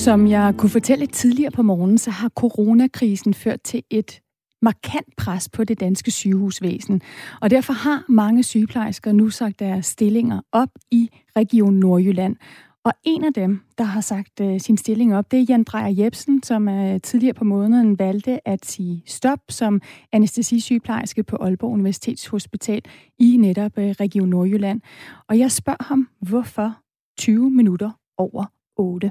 Som jeg kunne fortælle tidligere på morgenen, så har coronakrisen ført til et markant pres på det danske sygehusvæsen. Og derfor har mange sygeplejersker nu sagt deres stillinger op i Region Nordjylland. Og en af dem, der har sagt uh, sin stilling op, det er Jan Drejer Jebsen, som uh, tidligere på måneden valgte at sige stop som anestesisygeplejerske på Aalborg Universitetshospital i netop uh, Region Nordjylland. Og jeg spørger ham, hvorfor 20 minutter over 8.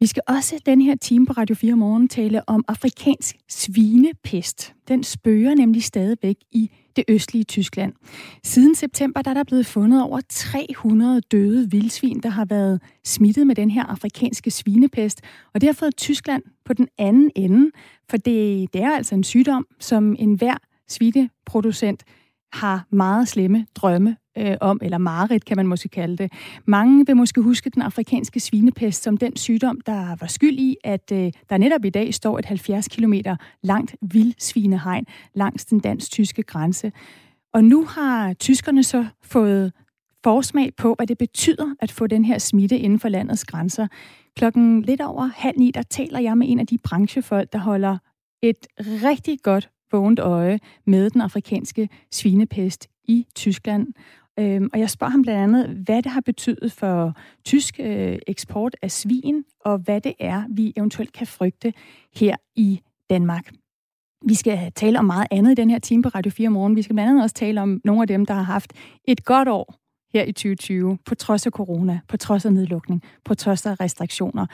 Vi skal også den her time på Radio 4 Morgen tale om afrikansk svinepest. Den spøger nemlig stadigvæk i det østlige Tyskland. Siden september der er der blevet fundet over 300 døde vildsvin, der har været smittet med den her afrikanske svinepest. Og det har fået Tyskland på den anden ende, for det, det er altså en sygdom, som enhver svineproducent har meget slemme drømme øh, om, eller mareridt kan man måske kalde det. Mange vil måske huske den afrikanske svinepest som den sygdom, der var skyld i, at øh, der netop i dag står et 70 km langt vildsvinehegn langs den dansk-tyske grænse. Og nu har tyskerne så fået forsmag på, hvad det betyder at få den her smitte inden for landets grænser. Klokken lidt over halv ni, der taler jeg med en af de branchefolk, der holder et rigtig godt vågent øje med den afrikanske svinepest i Tyskland. Øhm, og jeg spørger ham blandt andet, hvad det har betydet for tysk øh, eksport af svin, og hvad det er, vi eventuelt kan frygte her i Danmark. Vi skal tale om meget andet i den her time på Radio 4 morgen. Vi skal blandt andet også tale om nogle af dem, der har haft et godt år her i 2020, på trods af corona, på trods af nedlukning, på trods af restriktioner.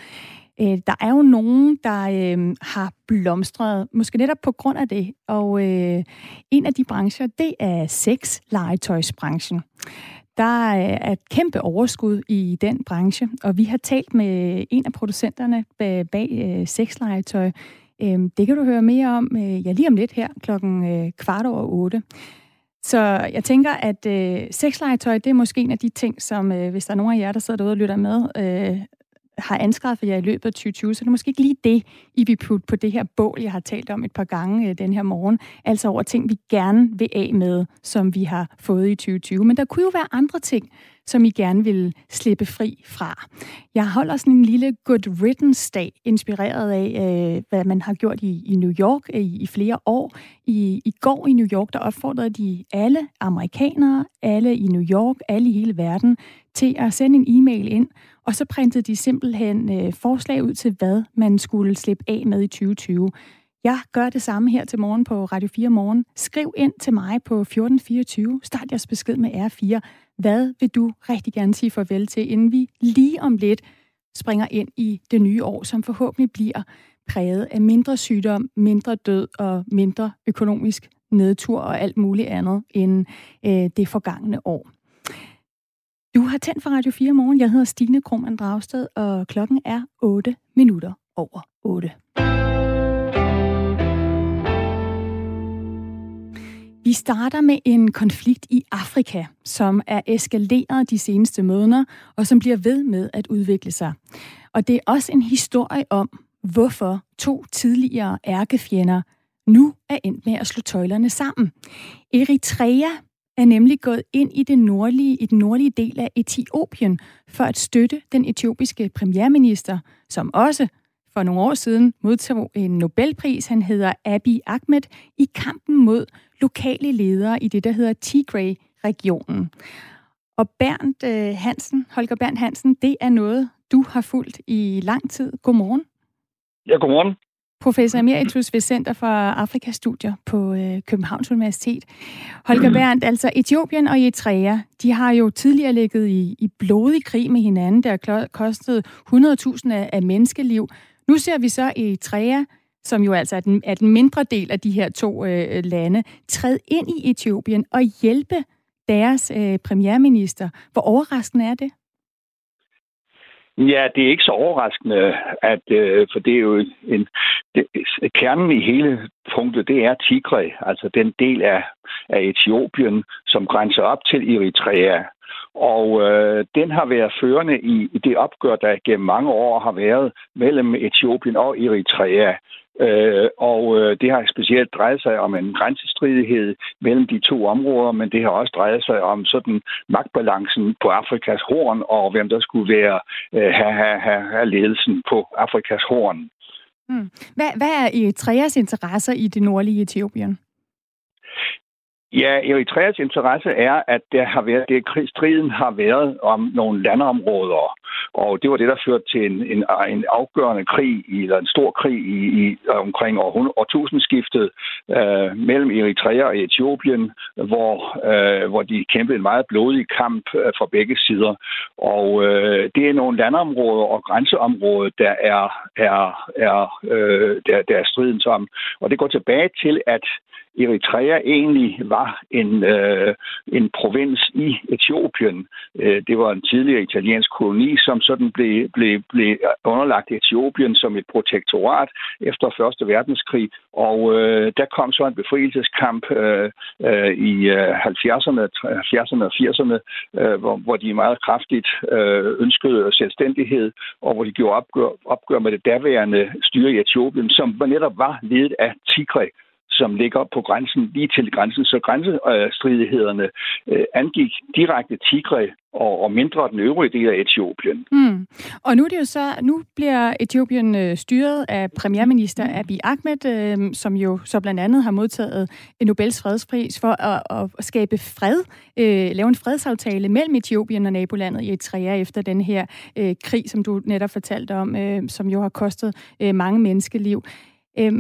Øh, der er jo nogen, der øh, har blomstret, måske netop på grund af det. Og øh, en af de brancher, det er sexlegetøjsbranchen. Der øh, er et kæmpe overskud i den branche, og vi har talt med en af producenterne bag, bag øh, sexlegetøj. Øh, det kan du høre mere om øh, ja, lige om lidt her klokken øh, kvart over otte. Så jeg tænker, at øh, sexlegetøj, det er måske en af de ting, som øh, hvis der er nogen af jer, der sidder derude og lytter med, øh, har anskaffet jer i løbet af 2020, så det er måske ikke lige det, I vil putte på det her bål, jeg har talt om et par gange øh, den her morgen. Altså over ting, vi gerne vil af med, som vi har fået i 2020. Men der kunne jo være andre ting, som I gerne vil slippe fri fra. Jeg holder sådan en lille good riddance-dag, inspireret af, øh, hvad man har gjort i, i New York øh, i, i flere år. I, I går i New York, der opfordrede de alle amerikanere, alle i New York, alle i hele verden, til at sende en e-mail ind, og så printede de simpelthen øh, forslag ud til, hvad man skulle slippe af med i 2020. Jeg gør det samme her til morgen på Radio 4 Morgen. Skriv ind til mig på 1424. Start jeres besked med R4. Hvad vil du rigtig gerne sige farvel til, inden vi lige om lidt springer ind i det nye år, som forhåbentlig bliver præget af mindre sygdom, mindre død og mindre økonomisk nedtur og alt muligt andet end øh, det forgangne år. Du har tændt for Radio 4 morgen. Jeg hedder Stine Krohmann Dragsted, og klokken er 8 minutter over 8. Vi starter med en konflikt i Afrika, som er eskaleret de seneste måneder, og som bliver ved med at udvikle sig. Og det er også en historie om, hvorfor to tidligere ærkefjender nu er endt med at slå tøjlerne sammen. Eritrea er nemlig gået ind i, det nordlige, i den nordlige del af Etiopien for at støtte den etiopiske premierminister, som også for nogle år siden modtog en Nobelpris. Han hedder Abiy Ahmed i kampen mod lokale ledere i det, der hedder Tigray-regionen. Og Bernd øh, Hansen, Holger Bernd Hansen, det er noget, du har fulgt i lang tid. Godmorgen. Ja, godmorgen professor emeritus ved Center for Afrikastudier på øh, Københavns Universitet. Holger mm. Berndt, altså Etiopien og Eritrea, de har jo tidligere ligget i, i blodig krig med hinanden, der har kostet 100.000 af, af menneskeliv. Nu ser vi så Eritrea, som jo altså er den, er den mindre del af de her to øh, lande, træde ind i Etiopien og hjælpe deres øh, premierminister. Hvor overraskende er det? Ja, det er ikke så overraskende, at, øh, for det er jo en, det, kernen i hele punktet, det er Tigray, altså den del af, af Etiopien, som grænser op til Eritrea. Og øh, den har været førende i, i det opgør, der gennem mange år har været mellem Etiopien og Eritrea. Øh, og øh, det har specielt drejet sig om en grænsestridighed mellem de to områder, men det har også drejet sig om sådan magtbalancen på Afrikas horn, og hvem der skulle være øh, have, have, have, have ledelsen på Afrikas horn. Hmm. Hvad, hvad er Eritreas interesser i det nordlige Etiopien? Ja, Eritreas interesse er, at der har været, det, striden har været om nogle landområder. Og det var det, der førte til en, en, en afgørende krig, eller en stor krig i, i omkring år, årtusindskiftet øh, mellem Eritrea og Etiopien, hvor, øh, hvor de kæmpede en meget blodig kamp øh, fra begge sider. Og øh, det er nogle landområder og grænseområder, der er, er, er, øh, der, der er striden om. Og det går tilbage til, at Eritrea egentlig var en, øh, en provins i Etiopien. Øh, det var en tidligere italiensk koloni, som sådan blev, blev, blev underlagt Etiopien som et protektorat efter Første Verdenskrig. Og øh, der kom så en befrielseskamp øh, øh, i øh, 70'erne, 70'erne og 80'erne, øh, hvor, hvor de meget kraftigt øh, ønskede selvstændighed, og hvor de gjorde opgør, opgør med det daværende styre i Etiopien, som netop var ledet af Tigre, som ligger på grænsen, lige til grænsen. Så grænsestridighederne øh, angik direkte Tigre og, og mindre den øvrige del af Etiopien. Mm. Og nu er det jo så, nu bliver Etiopien øh, styret af premierminister Abiy Ahmed, øh, som jo så blandt andet har modtaget en Nobels fredspris for at, at skabe fred, øh, lave en fredsaftale mellem Etiopien og nabolandet Eritrea efter den her øh, krig, som du netop fortalte om, øh, som jo har kostet øh, mange menneskeliv. Øh,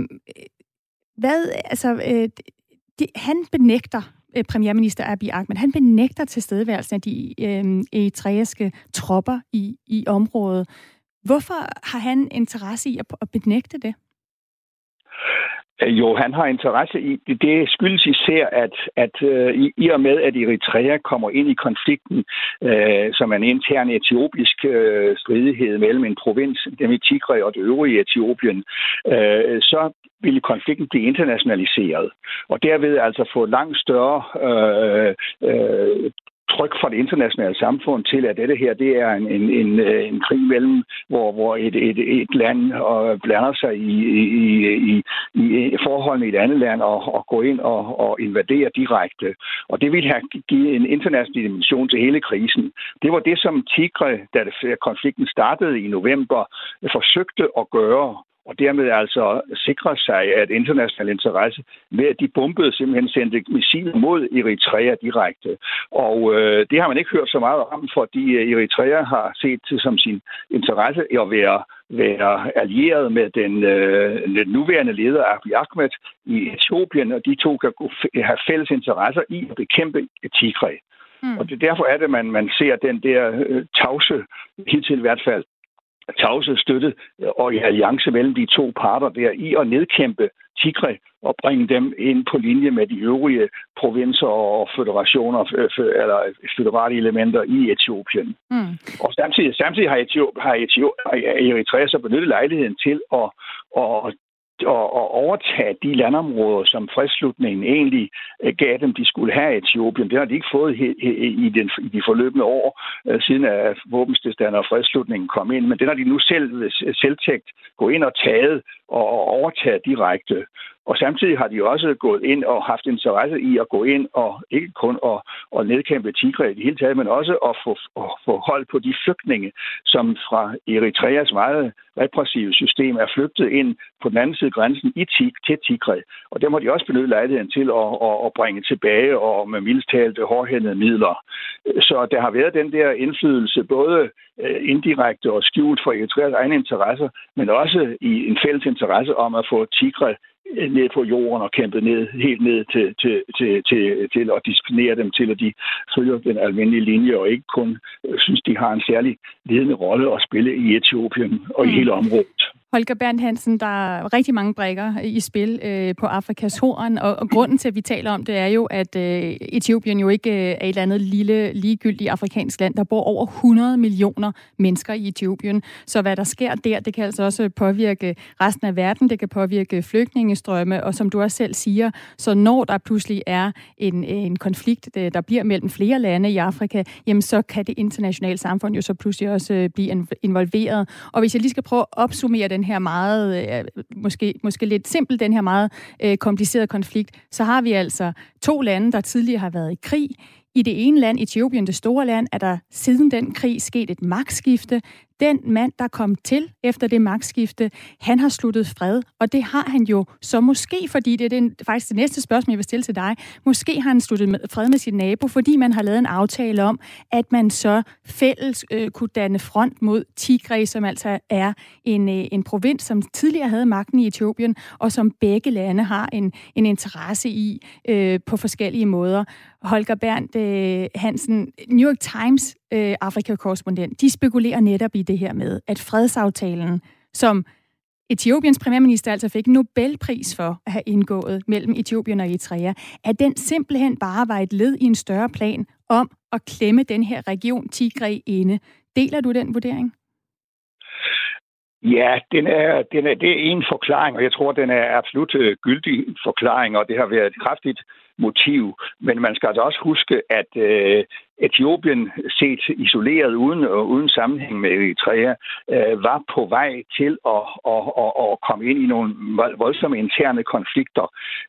hvad, altså, øh, de, han benægter, øh, premierminister Abiy Ahmed, han benægter tilstedeværelsen af de øh, eritreiske tropper i, i området. Hvorfor har han interesse i at, at benægte det? Øh, jo, han har interesse i det. Det skyldes især, at, at øh, i, og med, at Eritrea kommer ind i konflikten, øh, som er en intern etiopisk øh, stridighed mellem en provins, dem i Tigray og det øvrige Etiopien, øh, så ville konflikten blive internationaliseret, og derved altså få langt større øh, øh, tryk fra det internationale samfund til, at dette her det er en, en, en, øh, en krig mellem, hvor, hvor et, et, et land og blander sig i, i, i, i forholdene i et andet land og, og gå ind og, og invadere direkte. Og det ville have givet en international dimension til hele krisen. Det var det, som Tigre, da konflikten startede i november, forsøgte at gøre og dermed altså sikre sig, at international interesse ved, at de bombede simpelthen sendte missiler mod Eritrea direkte. Og øh, det har man ikke hørt så meget om, fordi Eritrea har set til som sin interesse at være være allieret med den, øh, den nuværende leder Abiy Ahmed i Etiopien, og de to kan have fælles interesser i at bekæmpe Tigray. Mm. Og det, derfor er det, man, man ser den der øh, tavse, hidtil i hvert fald, tavse støtte og i alliance mellem de to parter der i at nedkæmpe Tigre og bringe dem ind på linje med de øvrige provinser og federationer eller federale elementer i Etiopien. Mm. Og samtidig, samtidig har, Etiop, har, Etiop, har Eritrea så benyttet lejligheden til at, at at, at overtage de landområder, som fredsslutningen egentlig øh, gav dem, de skulle have i Etiopien. Det har de ikke fået i, den, i de forløbende år, øh, siden øh, at våbenstilstanden og fredsslutningen kom ind. Men det har de nu selv selvtægt gå ind og taget og overtage direkte. Og samtidig har de også gået ind og haft interesse i at gå ind og ikke kun at, at nedkæmpe tigre i det hele taget, men også at få, at få hold på de flygtninge, som fra Eritreas meget repressive system er flygtet ind på den anden side af grænsen i tig, til Tigre. Og dem har de også benyttet lejligheden til at, at, at bringe tilbage og med mildest hårdhændede midler. Så der har været den der indflydelse både øh, indirekte og skjult for Eritreas egne interesser, men også i en fælles interesse om at få Tigre ned på jorden og kæmpet ned, helt ned til, til, til, til, til at disciplinere dem til, at de følger den almindelige linje og ikke kun synes, de har en særlig ledende rolle at spille i Etiopien og mm. i hele området. Holger Bernd Hansen, der er rigtig mange brækker i spil øh, på Afrikas horn, og, og grunden til, at vi taler om det, er jo, at øh, Etiopien jo ikke øh, er et eller andet lille, ligegyldigt afrikansk land. Der bor over 100 millioner mennesker i Etiopien, så hvad der sker der, det kan altså også påvirke resten af verden, det kan påvirke flygtningestrømme, og som du også selv siger, så når der pludselig er en, en konflikt, øh, der bliver mellem flere lande i Afrika, jamen så kan det internationale samfund jo så pludselig også øh, blive involveret. Og hvis jeg lige skal prøve at opsummere den her meget, øh, måske, måske lidt simpel, den her meget øh, komplicerede konflikt, så har vi altså to lande, der tidligere har været i krig. I det ene land, Etiopien, det store land, er der siden den krig sket et magtskifte den mand, der kom til efter det magtskifte, han har sluttet fred, og det har han jo så måske, fordi det er den, faktisk det næste spørgsmål, jeg vil stille til dig, måske har han sluttet med, fred med sin nabo, fordi man har lavet en aftale om, at man så fælles øh, kunne danne front mod Tigray, som altså er en, øh, en provins, som tidligere havde magten i Etiopien, og som begge lande har en, en interesse i øh, på forskellige måder. Holger Berndt øh, Hansen, New York Times øh, Afrika-korrespondent, de spekulerer netop i det her med, at fredsaftalen, som Etiopiens premierminister altså fik Nobelpris for at have indgået mellem Etiopien og Eritrea, at den simpelthen bare var et led i en større plan om at klemme den her region Tigray inde. Deler du den vurdering? Ja, den er, den er, det er en forklaring, og jeg tror, den er absolut øh, gyldig forklaring, og det har været et kraftigt motiv. Men man skal altså også huske, at øh, Etiopien set isoleret uden, øh, uden sammenhæng med Eritrea, øh, var på vej til at, at, at, at komme ind i nogle voldsomme interne konflikter.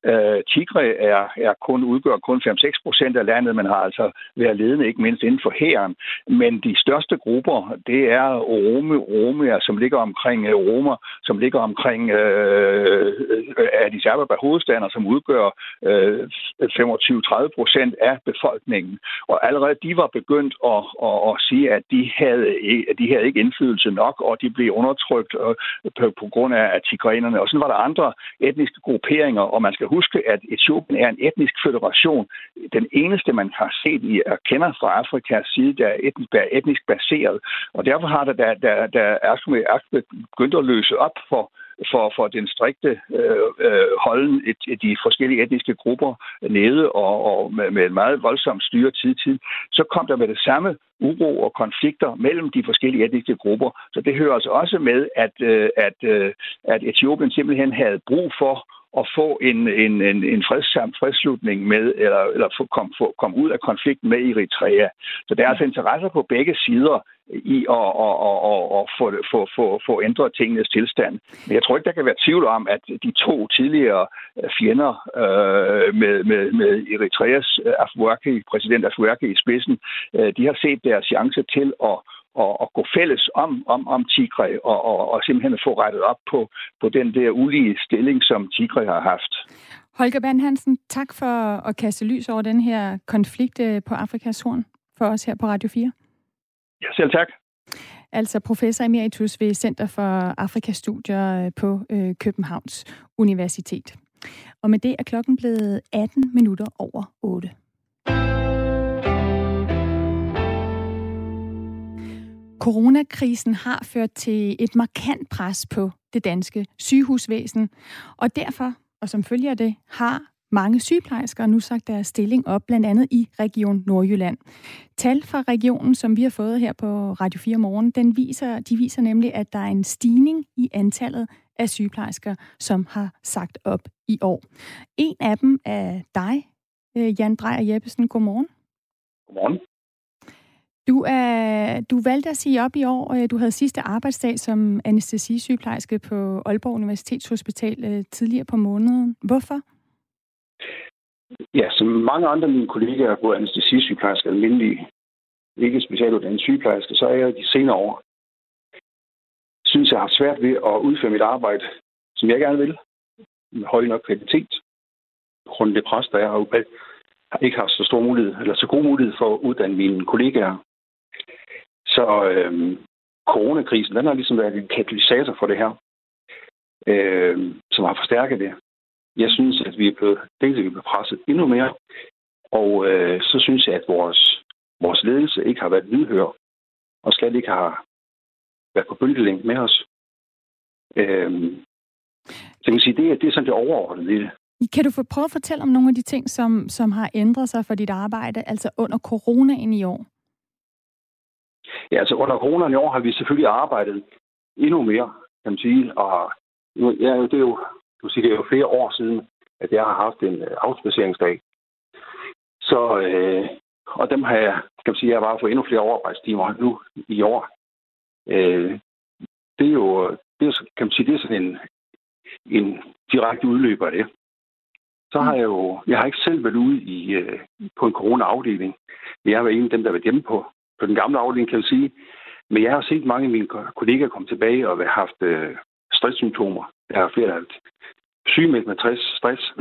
Øh, Tigre er, er kun, udgør kun 5-6 procent af landet, men har altså været ledende ikke mindst inden for hæren. Men de største grupper, det er Oromo, Oromier, som ligger omkring øh, Romer, som ligger omkring øh, øh Addis Ababa hovedstaden, som udgør øh, 25-30 procent af befolkningen. Og allerede de var begyndt at, at, at sige, at de havde, at de havde ikke indflydelse nok, og de blev undertrykt øh, på, på grund af tigrænerne. Og sådan var der andre etniske grupperinger, og man skal huske, at Etiopien er en etnisk federation. Den eneste, man har set i og kender fra Afrikas side, der er etnisk, der er etnisk baseret. Og derfor har der, der, der, der er begyndt at løse op for for, for den strikte øh, øh, holden et, et, de forskellige etniske grupper nede og, og med, med en meget voldsom styre tid tid, så kom der med det samme uro og konflikter mellem de forskellige etniske grupper. Så det hører altså også med, at, øh, at, øh, at Etiopien simpelthen havde brug for at få en, en, en, en fredssam fredslutning med, eller, eller få, kom, få, kom ud af konflikten med Eritrea. Så der er altså interesser på begge sider i at, at, at, at, at få, få, få, få ændret tingenes tilstand. Men jeg tror ikke, der kan være tvivl om, at de to tidligere øh, fjender øh, med, med, med Eritreas øh, Afwerki, præsident Afwerki i spidsen, øh, de har set deres chance til at at, at gå fælles om, om, om Tigre og, og, og simpelthen få rettet op på, på den der ulige stilling, som Tigre har haft. Holger Band Hansen, tak for at kaste lys over den her konflikt øh, på Afrikas Horn for os her på Radio 4. Ja, selv tak. Altså professor emeritus ved Center for Afrikastudier øh, på øh, Københavns Universitet. Og med det er klokken blevet 18 minutter over 8. Coronakrisen har ført til et markant pres på det danske sygehusvæsen, og derfor, og som følger det, har mange sygeplejersker nu sagt deres stilling op, blandt andet i Region Nordjylland. Tal fra regionen, som vi har fået her på Radio 4 morgen, den viser, de viser nemlig, at der er en stigning i antallet af sygeplejersker, som har sagt op i år. En af dem er dig, øh, Jan Drejer Jeppesen. Godmorgen. Godmorgen. Du, er, du valgte at sige op i år. Øh, du havde sidste arbejdsdag som anestesisygeplejerske på Aalborg Universitetshospital øh, tidligere på måneden. Hvorfor? Ja, som mange andre af mine kollegaer, både anestesisygeplejerske og almindelige, ikke specialuddannet sygeplejerske, så er jeg de senere år synes, jeg har svært ved at udføre mit arbejde, som jeg gerne vil, med høj nok kvalitet. På grund af det pres, der er, har ikke haft så stor mulighed, eller så god mulighed for at uddanne mine kollegaer. Så øh, coronakrisen, den har ligesom været en katalysator for det her, øh, som har forstærket det. Jeg synes, at vi er blevet, dels er vi blevet presset endnu mere, og øh, så synes jeg, at vores, vores ledelse ikke har været lydhør, og slet ikke har været på bølgelængde med os. Øhm, så jeg kan sige, det er, det er sådan det overordnede i det. Kan du få prøve at fortælle om nogle af de ting, som, som har ændret sig for dit arbejde, altså under coronaen i år? Ja, altså under coronaen i år har vi selvfølgelig arbejdet endnu mere, kan man sige. Og ja, det er jo, du siger, det er jo flere år siden, at jeg har haft en øh, afspaceringsdag. Så, øh, og dem har jeg, kan man sige, jeg har bare fået endnu flere overarbejdstimer nu i år. Øh, det er jo, det er, kan man sige, det er sådan en, en direkte udløber af det. Så har jeg jo, jeg har ikke selv været ude i, øh, på en corona-afdeling. Jeg har været en af dem, der har været hjemme på, på den gamle afdeling, kan jeg sige. Men jeg har set mange af mine kollegaer komme tilbage og have haft øh, stresssymptomer. Jeg har flere, der har sygemeldt med stress. stress.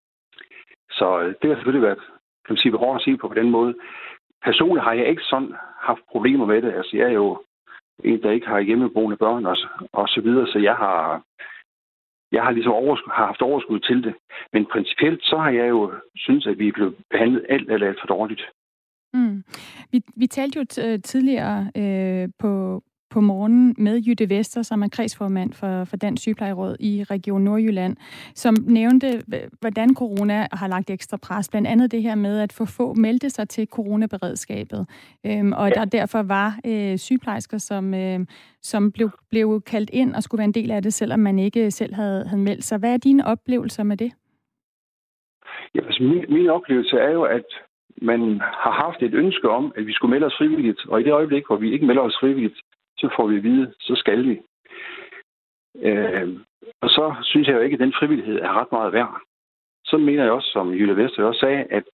Så øh, det har selvfølgelig været, kan man sige, hårdt at sige på på den måde. Personligt har jeg ikke sådan haft problemer med det. Altså, jeg er jo en, der ikke har hjemmeboende børn og, og så videre, så jeg har, jeg har ligesom overskud, har haft overskud til det. Men principielt, så har jeg jo synes, at vi er blevet behandlet alt, alt, alt for dårligt. Mm. Vi, vi talte jo tidligere øh, på, på morgenen med Jytte Vester, som er kredsformand for, for Dansk Sygeplejeråd i Region Nordjylland, som nævnte, hvordan corona har lagt ekstra pres. Blandt andet det her med, at for få meldte sig til coronaberedskabet, øhm, og ja. der derfor var øh, sygeplejersker, som, øh, som blev, blev kaldt ind og skulle være en del af det, selvom man ikke selv havde, havde meldt sig. Hvad er dine oplevelser med det? Ja, altså min, min oplevelse er jo, at man har haft et ønske om, at vi skulle melde os frivilligt, og i det øjeblik, hvor vi ikke melder os frivilligt, så får vi at vide, så skal vi. Øh, og så synes jeg jo ikke, at den frivillighed er ret meget værd. Så mener jeg også, som Jule Vester også sagde, at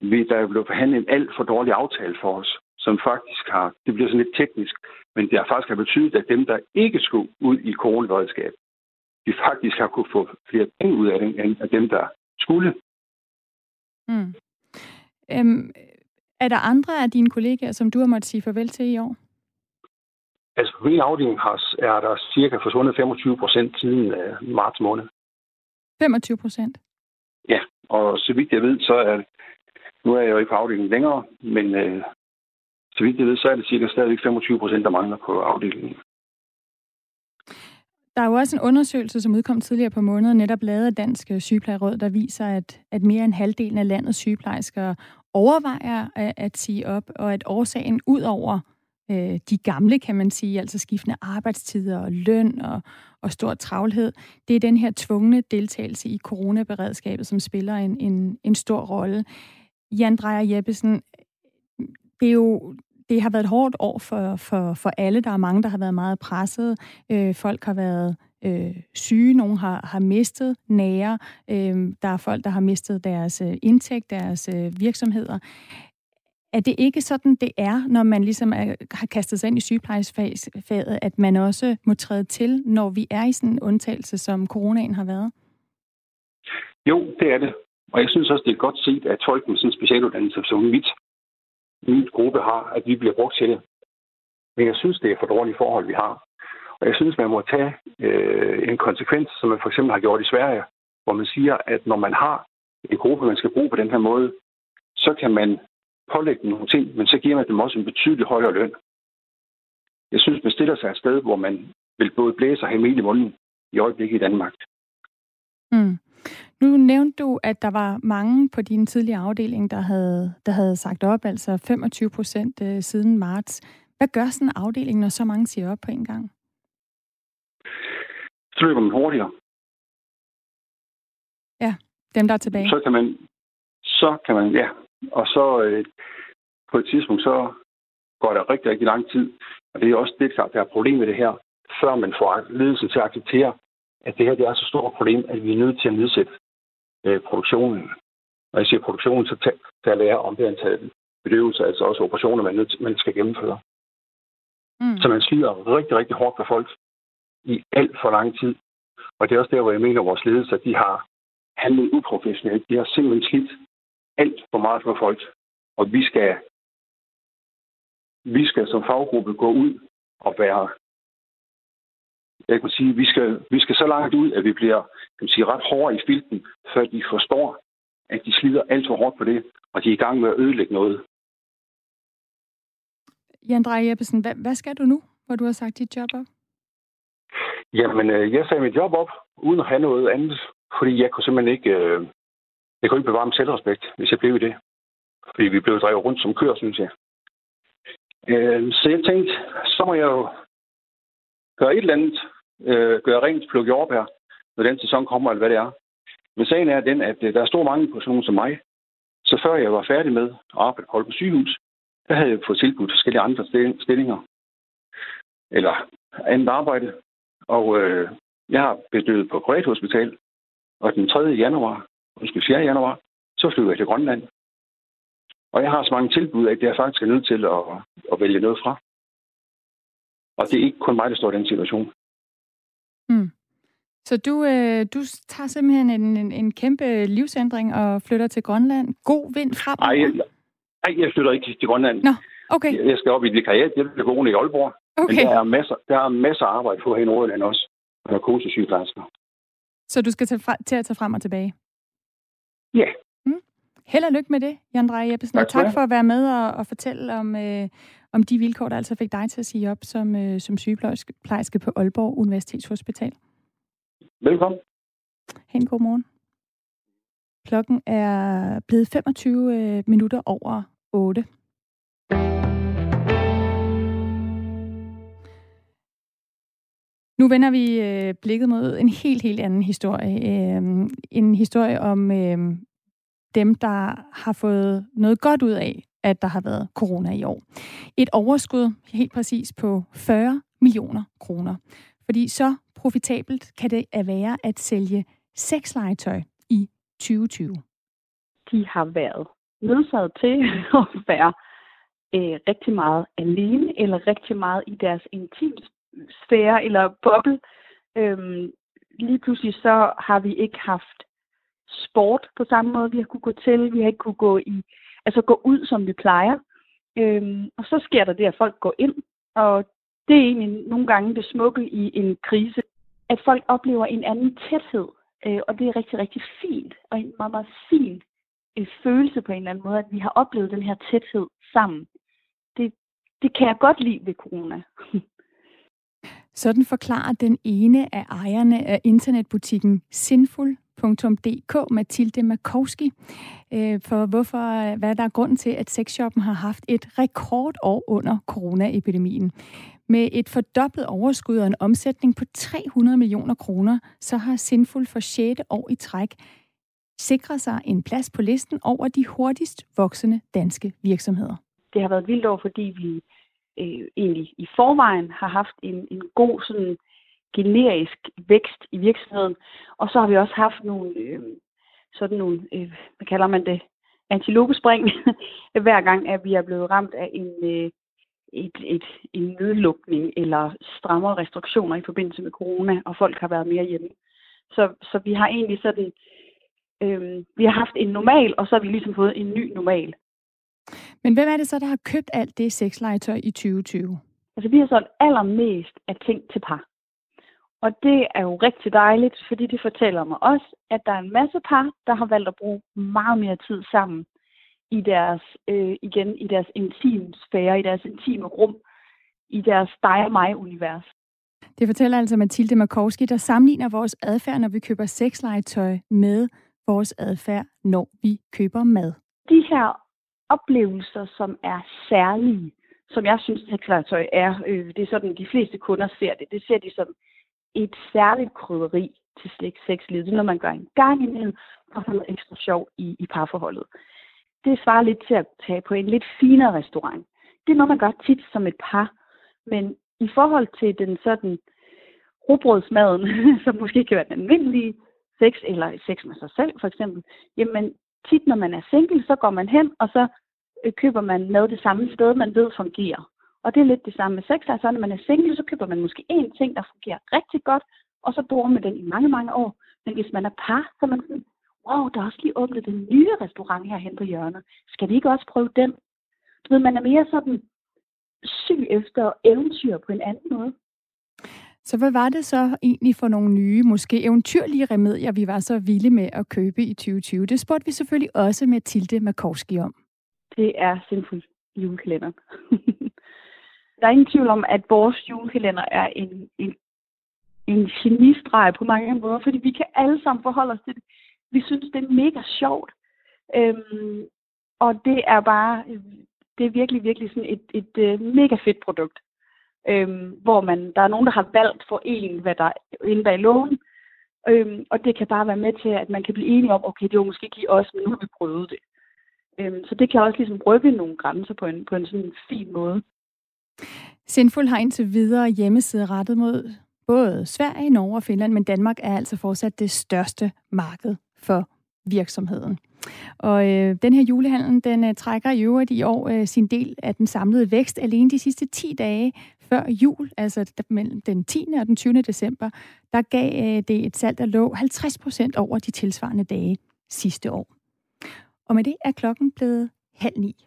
vi, der er blevet forhandlet en alt for dårlig aftale for os, som faktisk har, det bliver sådan lidt teknisk, men det har faktisk har betydet, at dem, der ikke skulle ud i coronaberedskab, de faktisk har kunne få flere penge ud af det, end af dem, der skulle. Mm. Øhm, er der andre af dine kollegaer, som du har måttet sige farvel til i år? Altså på min afdeling har, er der cirka forsvundet 25 procent siden uh, marts måned. 25 procent? Ja, og så vidt jeg ved, så er nu er jeg jo ikke på afdelingen længere, men uh, så vidt jeg ved, så er det cirka stadigvæk 25 procent, der mangler på afdelingen. Der er jo også en undersøgelse, som udkom tidligere på måneden, netop lavet af Dansk øh, Sygeplejeråd, der viser, at, at mere end halvdelen af landets sygeplejersker overvejer at, at sige op, og at årsagen ud over øh, de gamle, kan man sige, altså skiftende arbejdstider og løn og, og stor travlhed, det er den her tvungne deltagelse i coronaberedskabet, som spiller en, en, en stor rolle. Jan Drejer Jeppesen, det er jo det har været et hårdt år for, for, for alle. Der er mange, der har været meget presset. Øh, folk har været øh, syge. Nogle har, har mistet nære. Øh, der er folk, der har mistet deres øh, indtægt, deres øh, virksomheder. Er det ikke sådan, det er, når man ligesom er, har kastet sig ind i sygeplejefaget, at man også må træde til, når vi er i sådan en undtagelse, som coronaen har været? Jo, det er det. Og jeg synes også, det er godt set, at folk med sådan en specialuddannelse som mit, min gruppe har, at vi bliver brugt til det. Men jeg synes, det er for dårlige forhold, vi har. Og jeg synes, man må tage øh, en konsekvens, som man for eksempel har gjort i Sverige, hvor man siger, at når man har en gruppe, man skal bruge på den her måde, så kan man pålægge dem nogle ting, men så giver man dem også en betydelig højere løn. Jeg synes, man stiller sig et sted, hvor man vil både blæse og have mel i munden i øjeblikket i Danmark. Mm. Nu nævnte du, at der var mange på din tidligere afdeling, der havde, der havde sagt op, altså 25 procent øh, siden marts. Hvad gør sådan en afdeling, når så mange siger op på en gang? Så løber man hurtigere. Ja, dem der er tilbage. Så kan man, så kan man, ja, og så øh, på et tidspunkt, så går der rigtig, rigtig lang tid. Og det er også det, der er problem med det her, før man får ledelsen til at acceptere, at det her det er så stort problem, at vi er nødt til at nedsætte øh, produktionen. Når jeg siger produktionen, så taler jeg om det antal bedøvelser, altså også operationer, man, man skal gennemføre. Mm. Så man slider rigtig, rigtig hårdt på folk i alt for lang tid. Og det er også der, hvor jeg mener, at vores ledelse, de har handlet uprofessionelt. De har simpelthen slidt alt for meget for folk. Og vi skal, vi skal som faggruppe gå ud og være jeg kan sige, vi skal, vi skal så langt ud, at vi bliver kan sige, ret hårde i filten, før de forstår, at de slider alt for hårdt på det, og de er i gang med at ødelægge noget. Jan Dreje Jeppesen, hvad, hvad skal du nu, hvor du har sagt dit job op? Jamen, øh, jeg sagde mit job op, uden at have noget andet, fordi jeg kunne simpelthen ikke, øh, jeg kunne ikke bevare min selvrespekt, hvis jeg blev i det. Fordi vi blev drevet rundt som køer, synes jeg. Øh, så jeg tænkte, så må jeg jo gøre et eller andet, øh, gøre rent, plukke jordbær, når den sæson kommer, eller hvad det er. Men sagen er den, at øh, der er stor mange på sådan nogen som mig. Så før jeg var færdig med at arbejde på Holmen sygehus, der havde jeg fået tilbudt forskellige andre stillinger. Eller andet arbejde. Og øh, jeg har bedøvet på privathospital. Og den 3. januar, undskyld 4. januar, så flyver jeg til Grønland. Og jeg har så mange tilbud, at jeg faktisk er nødt til at, at vælge noget fra. Og det er ikke kun mig, der står i den situation. Mm. Så du, øh, du tager simpelthen en, en, en kæmpe livsændring og flytter til Grønland. God vind frem? Nej, jeg, nej, jeg flytter ikke til Grønland. Nå, okay. Jeg, jeg skal op i vikariat. Jeg bliver boende i Aalborg. Okay. Men der er masser, der er masser af arbejde på her i Nordjylland også. Narkosesygeplejersker. Så du skal til, til at tage frem og tilbage? Ja. Mm. Held og lykke med det, Jan Dreje Jeppesen. Tak, tak for at være med og, og fortælle om, øh, om de vilkår, der altså fik dig til at sige op som, øh, som sygeplejerske på Aalborg Universitetshospital. Velkommen. Ha' en god morgen. Klokken er blevet 25 øh, minutter over 8. Nu vender vi øh, blikket mod en helt, helt anden historie. Øh, en historie om øh, dem, der har fået noget godt ud af, at der har været corona i år. Et overskud helt præcis på 40 millioner kroner. Fordi så profitabelt kan det være at sælge sexlegetøj i 2020? De har været nødsaget til at være øh, rigtig meget alene, eller rigtig meget i deres intimsfære eller boble. Øhm, lige pludselig så har vi ikke haft sport på samme måde, vi har kunne gå til. Vi har ikke kunne gå i, altså gå ud, som vi plejer. Øhm, og så sker der det, at folk går ind, og det er egentlig nogle gange det smukke i en krise, at folk oplever en anden tæthed, øh, og det er rigtig, rigtig fint, og en meget, meget fin en følelse på en eller anden måde, at vi har oplevet den her tæthed sammen. Det, det kan jeg godt lide ved corona. Sådan forklarer den ene af ejerne af internetbutikken www.sexshop.dk, Mathilde Makowski, øh, for hvorfor, hvad der er grunden til, at sexshoppen har haft et rekordår under coronaepidemien. Med et fordoblet overskud og en omsætning på 300 millioner kroner, så har Sinful for 6. år i træk sikret sig en plads på listen over de hurtigst voksende danske virksomheder. Det har været vildt år, fordi vi øh, egentlig i forvejen har haft en, en god sådan generisk vækst i virksomheden. Og så har vi også haft nogle, øh, sådan nogle, øh, hvad kalder man det, antilopespring, hver gang, at vi er blevet ramt af en, øh, et, et, en nedlukning eller strammere restriktioner i forbindelse med corona, og folk har været mere hjemme. Så, så vi har egentlig sådan, øh, vi har haft en normal, og så har vi ligesom fået en ny normal. Men hvem er det så, der har købt alt det sexlegetøj i 2020? Altså, vi har solgt allermest af ting til par. Og det er jo rigtig dejligt, fordi det fortæller mig også, at der er en masse par, der har valgt at bruge meget mere tid sammen i deres, øh, igen, i deres intime sfære, i deres intime rum, i deres dig og mig-univers. Det fortæller altså Mathilde Markowski, der sammenligner vores adfærd, når vi køber sexlegetøj, med vores adfærd, når vi køber mad. De her oplevelser, som er særlige, som jeg synes, sexlegetøj er, øh, det er sådan, de fleste kunder ser det. Det ser de som et særligt krydderi til sexlivet. Det er når man gør en gang imellem, og få noget ekstra sjov i, i parforholdet det svarer lidt til at tage på en lidt finere restaurant. Det er noget, man gør tit som et par. Men i forhold til den sådan robrødsmaden, som måske kan være den almindelige sex, eller sex med sig selv for eksempel, jamen tit når man er single, så går man hen, og så øh, køber man noget det samme sted, man ved fungerer. Og det er lidt det samme med sex. Altså når man er single, så køber man måske én ting, der fungerer rigtig godt, og så bruger man den i mange, mange år. Men hvis man er par, så er man sådan, wow, der er også lige åbnet den nye restaurant herhen på hjørnet. Skal vi ikke også prøve den? Du ved, man er mere sådan syg efter eventyr på en anden måde. Så hvad var det så egentlig for nogle nye, måske eventyrlige remedier, vi var så vilde med at købe i 2020? Det spurgte vi selvfølgelig også med Tilde Makowski om. Det er Sinful julekalender. der er ingen tvivl om, at vores julekalender er en, en en genistreg på mange måder, fordi vi kan alle sammen forholde os til det. Vi synes, det er mega sjovt. Øhm, og det er bare, øh, det er virkelig, virkelig sådan et, et, et mega fedt produkt. Øhm, hvor man, der er nogen, der har valgt for en, hvad der er inde bag loven. Øhm, og det kan bare være med til, at man kan blive enige om, okay, det var måske ikke lige os, men nu har vi prøvet det. Øhm, så det kan også ligesom rykke nogle grænser på en, på en sådan fin måde. Sindful har indtil videre hjemmeside rettet mod både Sverige, Norge og Finland, men Danmark er altså fortsat det største marked for virksomheden. Og øh, den her julehandel, den øh, trækker i øvrigt i år øh, sin del af den samlede vækst. Alene de sidste 10 dage før jul, altså mellem den 10. og den 20. december, der gav øh, det et salg, der lå 50 procent over de tilsvarende dage sidste år. Og med det er klokken blevet halv ni.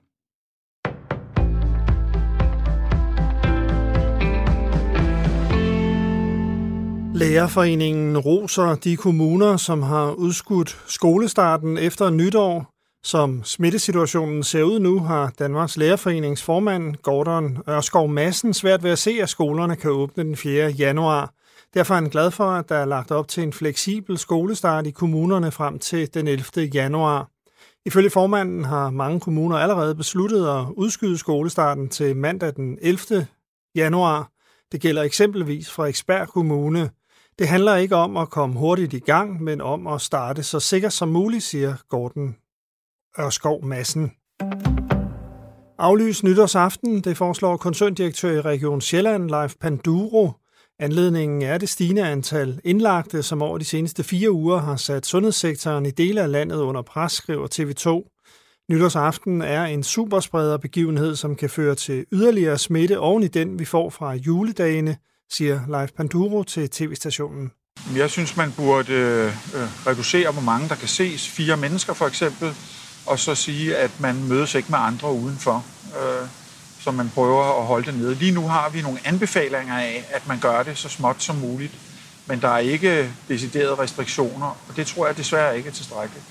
Lærerforeningen roser de kommuner, som har udskudt skolestarten efter nytår. Som smittesituationen ser ud nu, har Danmarks Lærerforenings formand Gordon Ørskov Madsen svært ved at se, at skolerne kan åbne den 4. januar. Derfor er han glad for, at der er lagt op til en fleksibel skolestart i kommunerne frem til den 11. januar. Ifølge formanden har mange kommuner allerede besluttet at udskyde skolestarten til mandag den 11. januar. Det gælder eksempelvis fra Kommune. Det handler ikke om at komme hurtigt i gang, men om at starte så sikkert som muligt, siger Gordon Ørskov Madsen. Aflys nytårsaften, det foreslår koncerndirektør i Region Sjælland, Leif Panduro. Anledningen er det stigende antal indlagte, som over de seneste fire uger har sat sundhedssektoren i dele af landet under pres, skriver TV2. Nytårsaften er en superspreder begivenhed, som kan føre til yderligere smitte oven i den, vi får fra juledagene, siger Leif Panduro til tv-stationen. Jeg synes, man burde øh, øh, reducere, hvor mange der kan ses. Fire mennesker for eksempel. Og så sige, at man mødes ikke med andre udenfor. Øh, så man prøver at holde det nede. Lige nu har vi nogle anbefalinger af, at man gør det så småt som muligt. Men der er ikke deciderede restriktioner, og det tror jeg desværre ikke er tilstrækkeligt.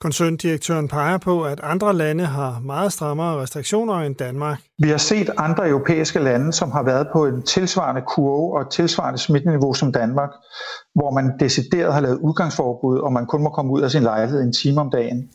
Koncerndirektøren peger på, at andre lande har meget strammere restriktioner end Danmark. Vi har set andre europæiske lande, som har været på en tilsvarende kurve og et tilsvarende smitteniveau som Danmark, hvor man decideret har lavet udgangsforbud, og man kun må komme ud af sin lejlighed en time om dagen.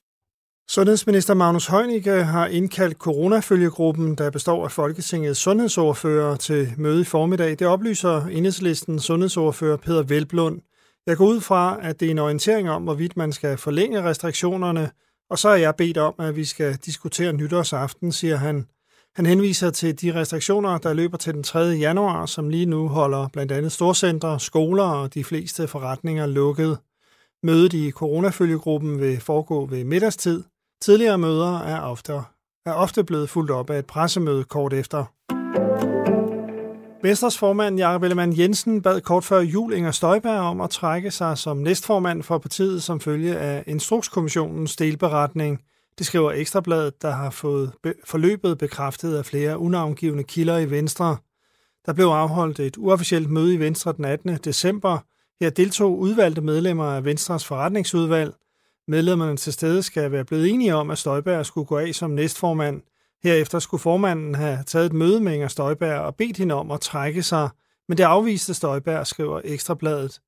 Sundhedsminister Magnus Heunicke har indkaldt coronafølgegruppen, der består af Folketingets sundhedsordfører til møde i formiddag. Det oplyser enhedslistens sundhedsordfører Peter Velblund. Jeg går ud fra, at det er en orientering om, hvorvidt man skal forlænge restriktionerne, og så er jeg bedt om, at vi skal diskutere nytårsaften, siger han. Han henviser til de restriktioner, der løber til den 3. januar, som lige nu holder blandt andet storcentre, skoler og de fleste forretninger lukket. Mødet i coronafølgegruppen vil foregå ved middagstid. Tidligere møder er ofte, er ofte blevet fuldt op af et pressemøde kort efter. Venstres formand Jakob Ellemann Jensen bad kort før jul Inger Støjberg om at trække sig som næstformand for partiet som følge af Instrukskommissionens delberetning. Det skriver Ekstrabladet, der har fået forløbet bekræftet af flere unavngivende kilder i Venstre. Der blev afholdt et uofficielt møde i Venstre den 18. december. Her deltog udvalgte medlemmer af Venstres forretningsudvalg. Medlemmerne til stede skal være blevet enige om, at Støjberg skulle gå af som næstformand – Herefter skulle formanden have taget et møde med Inger Støjberg og bedt hende om at trække sig, men det afviste Støjberg, skriver Ekstrabladet.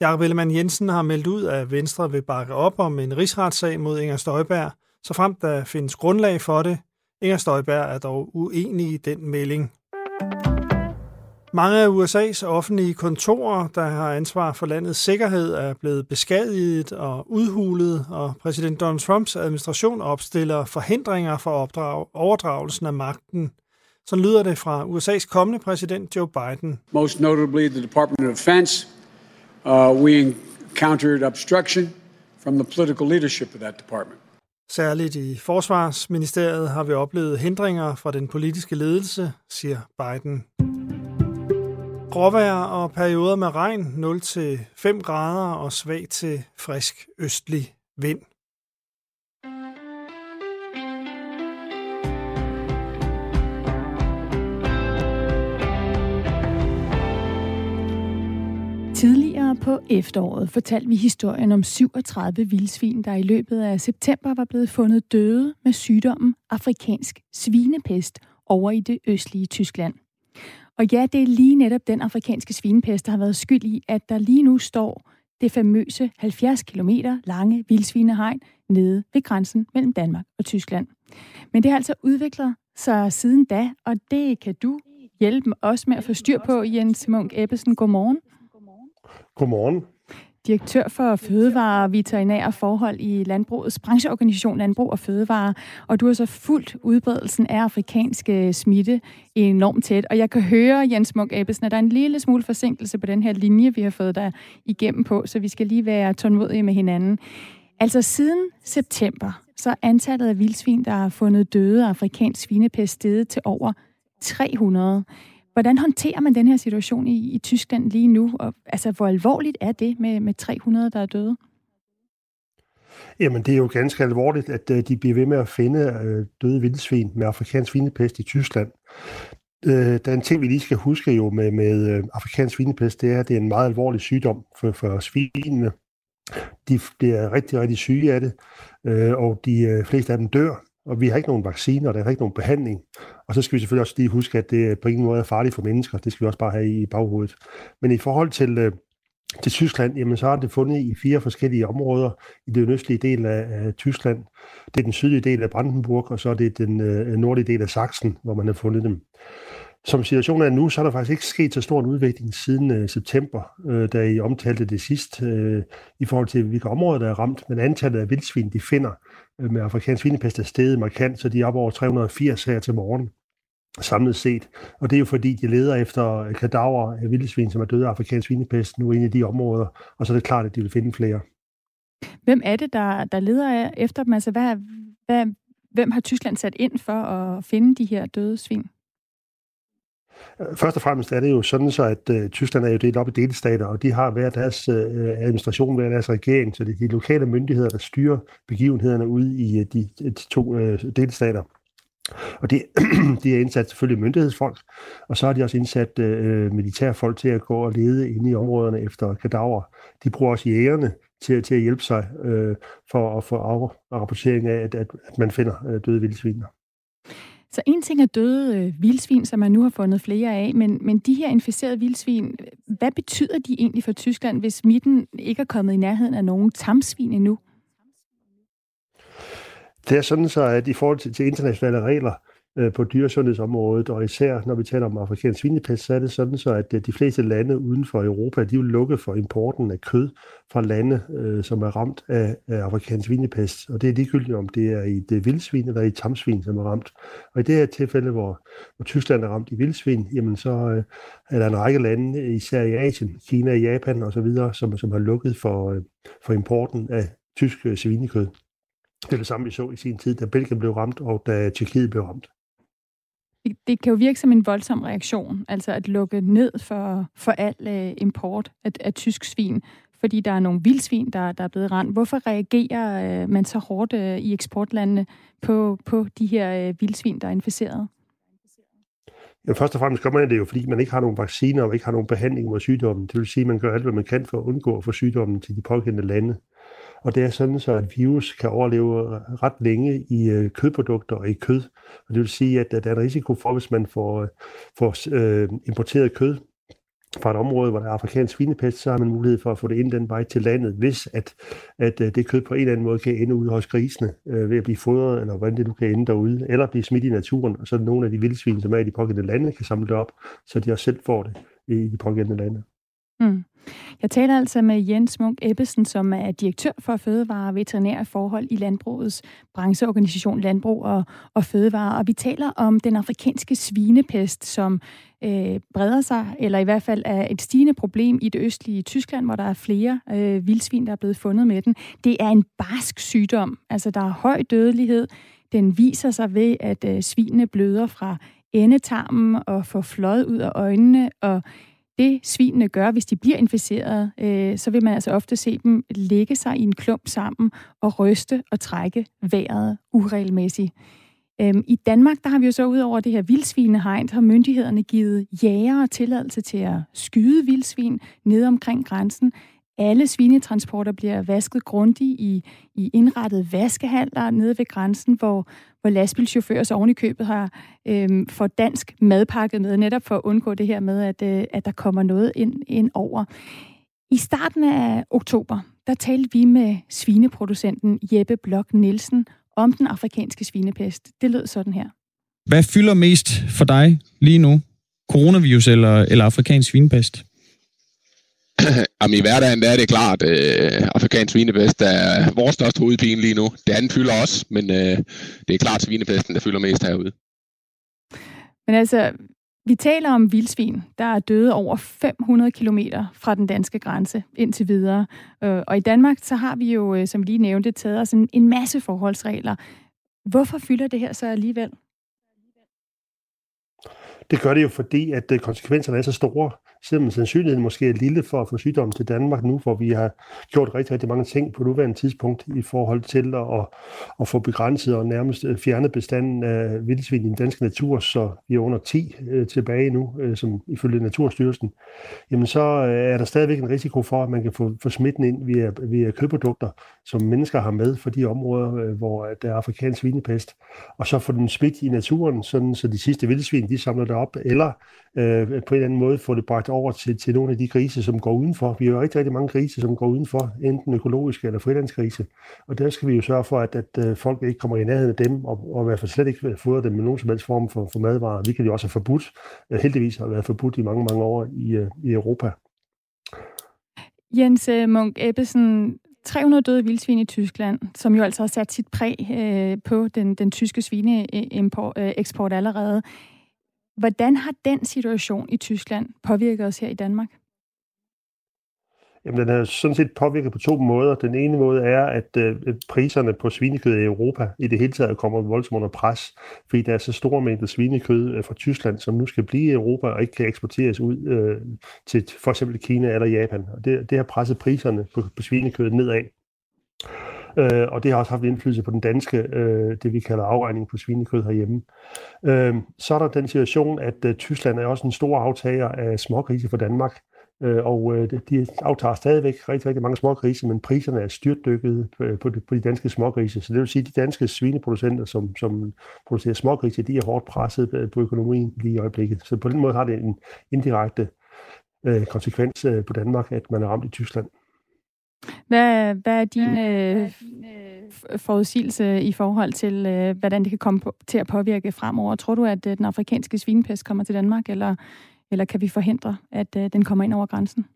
Jakob Ellemann Jensen har meldt ud, at Venstre vil bakke op om en rigsretssag mod Inger Støjberg, så frem der findes grundlag for det. Inger Støjberg er dog uenig i den melding. Mange af USA's offentlige kontorer, der har ansvar for landets sikkerhed, er blevet beskadiget og udhulet, og præsident Donald Trumps administration opstiller forhindringer for opdrag, overdragelsen af magten. Så lyder det fra USA's kommende præsident Joe Biden. Most notably the Department of Defense. Uh, we encountered obstruction from the political leadership of that department. Særligt i Forsvarsministeriet har vi oplevet hindringer fra den politiske ledelse, siger Biden. Gråvejr og perioder med regn 0-5 grader og svag til frisk østlig vind. Tidligere på efteråret fortalte vi historien om 37 vildsvin, der i løbet af september var blevet fundet døde med sygdommen afrikansk svinepest over i det østlige Tyskland. Og ja, det er lige netop den afrikanske svinepest, der har været skyld i, at der lige nu står det famøse 70 km lange vildsvinehegn nede ved grænsen mellem Danmark og Tyskland. Men det har altså udviklet sig siden da, og det kan du hjælpe os med at få styr på, Jens Munk Ebbesen. Godmorgen. Godmorgen direktør for fødevare og veterinære forhold i Landbrugets brancheorganisation Landbrug og Fødevare, og du har så fuldt udbredelsen af afrikanske smitte enormt tæt. Og jeg kan høre, Jens Munk Abelsen, at der er en lille smule forsinkelse på den her linje, vi har fået der igennem på, så vi skal lige være tålmodige med hinanden. Altså siden september, så er antallet af vildsvin, der har fundet døde af afrikansk svinepest steget til over 300. Hvordan håndterer man den her situation i, i Tyskland lige nu? Og, altså, hvor alvorligt er det med, med 300, der er døde? Jamen, det er jo ganske alvorligt, at uh, de bliver ved med at finde uh, døde vildsvin med afrikansk svinepest i Tyskland. Uh, der er en ting, vi lige skal huske jo med, med uh, afrikansk svinepest, det er, at det er en meget alvorlig sygdom for, for svinene. De bliver rigtig, rigtig syge af det, uh, og de uh, fleste af dem dør og vi har ikke nogen vacciner, og der er ikke nogen behandling. Og så skal vi selvfølgelig også lige huske, at det på ingen måde er farligt for mennesker. Det skal vi også bare have i baghovedet. Men i forhold til, øh, til Tyskland, jamen så har det fundet i fire forskellige områder i den østlige del af, af Tyskland. Det er den sydlige del af Brandenburg, og så er det den øh, nordlige del af Sachsen, hvor man har fundet dem. Som situationen er nu, så er der faktisk ikke sket så stor en udvikling siden øh, september, øh, da I omtalte det sidst, øh, i forhold til hvilke områder, der er ramt. Men antallet af vildsvin, de finder, Øh, Øh, med afrikansk svinepest er steget markant, så de er op over 380 her til morgen samlet set. Og det er jo fordi, de leder efter øh, kadaver af vildsvin, som er døde af afrikansk svinepest, nu inde i de områder, og så er det klart, at de vil finde flere. Hvem er det, der, der leder efter dem? Altså, hvad, hvad, hvem har Tyskland sat ind for at finde de her døde svin? Først og fremmest er det jo sådan, så at øh, Tyskland er jo delt op i delstater, og de har hver deres øh, administration, hver deres regering, så det er de lokale myndigheder, der styrer begivenhederne ude i øh, de, de to delstater. Og det, de er indsat selvfølgelig myndighedsfolk, og så har de også indsat øh, militærfolk til at gå og lede inde i områderne efter kadaver. De bruger også jægerne til, til at hjælpe sig øh, for at få afrapportering af, at, at, man finder øh, døde vildsviner. Så en ting er døde øh, vildsvin, som man nu har fundet flere af, men, men de her inficerede vildsvin, hvad betyder de egentlig for Tyskland, hvis smitten ikke er kommet i nærheden af nogen tamsvin endnu? Det er sådan så, at i forhold til, til internationale regler, øh, Øh, på dyresundhedsområdet, og især når vi taler om afrikansk svinepest, så er det sådan så, at øh, de fleste lande uden for Europa, de vil lukke for importen af kød fra lande, øh, som er ramt af, af afrikansk svinepest. Og det er ligegyldigt, om det er i det vildsvin eller i tamsvin, som er ramt. Og i det her tilfælde, hvor, hvor Tyskland er ramt i vildsvin, jamen så øh, er der en række lande, især i Asien, Kina, Japan osv., som, som har lukket for, øh, for importen af tysk øh, svinekød. Det er det samme, vi så i sin tid, da Belgien blev ramt, og da Tjekkiet blev ramt det kan jo virke som en voldsom reaktion, altså at lukke ned for, for al øh, import af, af tysk svin, fordi der er nogle vildsvin, der, der er blevet ramt. Hvorfor reagerer øh, man så hårdt øh, i eksportlandene på, på de her vildsvin, der er inficeret? Ja, først og fremmest gør man det jo, fordi man ikke har nogen vacciner og ikke har nogen behandling mod sygdommen. Det vil sige, at man gør alt, hvad man kan for at undgå at få sygdommen til de pågældende lande. Og det er sådan, så at virus kan overleve ret længe i øh, kødprodukter og i kød. Og det vil sige, at, at der er en risiko for, hvis man får, øh, får øh, importeret kød fra et område, hvor der er afrikansk svinepest, så har man mulighed for at få det ind den vej til landet, hvis at, at øh, det kød på en eller anden måde kan ende ude hos grisene øh, ved at blive fodret, eller hvordan det nu kan ende derude, eller blive smidt i naturen, og så nogle af de vildsvin, som er i de pågældende lande, kan samle det op, så de også selv får det i de pågældende lande. Mm. Jeg taler altså med Jens Munk Ebbesen, som er direktør for fødevare og veterinære forhold i Landbrugets brancheorganisation Landbrug og, og Fødevare. Og vi taler om den afrikanske svinepest, som øh, breder sig, eller i hvert fald er et stigende problem i det østlige Tyskland, hvor der er flere øh, vildsvin, der er blevet fundet med den. Det er en barsk sygdom, altså der er høj dødelighed. Den viser sig ved, at øh, svinene bløder fra endetarmen og får fløjet ud af øjnene, og det svinene gør, hvis de bliver inficeret, øh, så vil man altså ofte se dem lægge sig i en klump sammen og ryste og trække vejret uregelmæssigt. Øhm, I Danmark, der har vi jo så ud over det her vildsvinehegn, har myndighederne givet jægere tilladelse til at skyde vildsvin ned omkring grænsen alle svinetransporter bliver vasket grundigt i, i indrettet vaskehandler nede ved grænsen, hvor, hvor lastbilchauffører så oven i købet har øh, for dansk madpakket med, netop for at undgå det her med, at, øh, at der kommer noget ind, ind over. I starten af oktober, der talte vi med svineproducenten Jeppe Blok Nielsen om den afrikanske svinepest. Det lød sådan her. Hvad fylder mest for dig lige nu? Coronavirus eller, eller afrikansk svinepest? Jamen i hverdagen der er det klart, øh, afrikansk svinepest er vores største hovedpine lige nu. Det andet fylder også, men øh, det er klart svinepesten, der fylder mest herude. Men altså, vi taler om vildsvin, der er døde over 500 km fra den danske grænse indtil videre. Øh, og i Danmark, så har vi jo, øh, som vi lige nævnte, taget os en, en masse forholdsregler. Hvorfor fylder det her så alligevel? Det gør det jo, fordi at øh, konsekvenserne er så store selvom sandsynligheden måske er lille for at få sygdommen til Danmark nu, hvor vi har gjort rigtig, rigtig mange ting på nuværende tidspunkt i forhold til at, at få begrænset og nærmest øh, fjernet bestanden af vildsvin i den danske natur, så vi er under 10 øh, tilbage nu, øh, som ifølge Naturstyrelsen, jamen så øh, er der stadigvæk en risiko for, at man kan få, få smitten ind via, via kødprodukter, som mennesker har med for de områder, øh, hvor der er afrikansk svinepest, og så få den smidt i naturen, sådan så de sidste vildsvin, de samler det op, eller øh, på en eller anden måde få det bragt over til, til nogle af de grise, som går udenfor. Vi har jo rigtig, rigtig mange grise, som går udenfor, enten økologiske eller frilandsgrise. Og der skal vi jo sørge for, at, at øh, folk ikke kommer i nærheden af dem, og, og i hvert fald slet ikke fodre dem med nogen som helst form for, for madvarer. Vi kan jo også have forbudt, heldigvis har været forbudt i mange, mange år i, øh, i Europa. Jens øh, Munk Ebbesen, 300 døde vildsvin i Tyskland, som jo altså har sat sit præg øh, på den, den tyske svineeksport øh, allerede. Hvordan har den situation i Tyskland påvirket os her i Danmark? Jamen, den har sådan set påvirket på to måder. Den ene måde er, at øh, priserne på svinekød i Europa i det hele taget kommer voldsomt under pres, fordi der er så store mængder svinekød øh, fra Tyskland, som nu skal blive i Europa og ikke kan eksporteres ud øh, til for eksempel Kina eller Japan. Og det, det har presset priserne på, på svinekød nedad. Øh, og det har også haft indflydelse på den danske, øh, det vi kalder afregning på svinekød herhjemme. Øh, så er der den situation, at øh, Tyskland er også en stor aftager af smågrise for Danmark. Øh, og øh, de aftager stadigvæk rigtig, rigtig mange smågrise, men priserne er styrtdykket på, på, de, på de danske smågrise. Så det vil sige, at de danske svineproducenter, som, som producerer smågrise, de er hårdt presset øh, på økonomien lige i øjeblikket. Så på den måde har det en indirekte øh, konsekvens øh, på Danmark, at man er ramt i Tyskland. Hvad, hvad er din øh, forudsigelse i forhold til, øh, hvordan det kan komme på, til at påvirke fremover? Tror du, at øh, den afrikanske svinepest kommer til Danmark, eller, eller kan vi forhindre, at øh, den kommer ind over grænsen?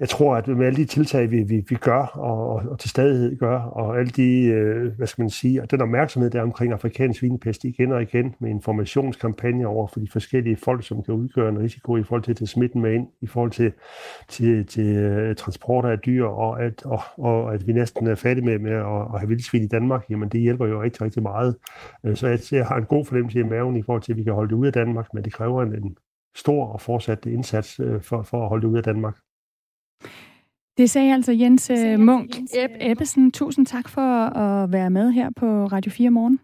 Jeg tror, at med alle de tiltag, vi, vi, vi gør, og, og til stadighed gør, og alle de, øh, hvad skal man sige, og den opmærksomhed, der er omkring afrikansk svinepest igen og igen, med informationskampagner over for de forskellige folk, som kan udgøre en risiko i forhold til at tage smitten med ind, i forhold til, til, til øh, uh, transporter af dyr, og at, og, og at vi næsten er færdige med, med at, at have vildsvin i Danmark, jamen det hjælper jo rigtig, rigtig meget. Øh, så jeg, jeg har en god fornemmelse i maven i forhold til, at vi kan holde det ude af Danmark, men det kræver en, en stor og fortsat indsats øh, for, for at holde det ude af Danmark. Det sagde altså Jens sagde øh, Munk Jens Eb Ebbesen. Tusind tak for at være med her på Radio 4 morgen.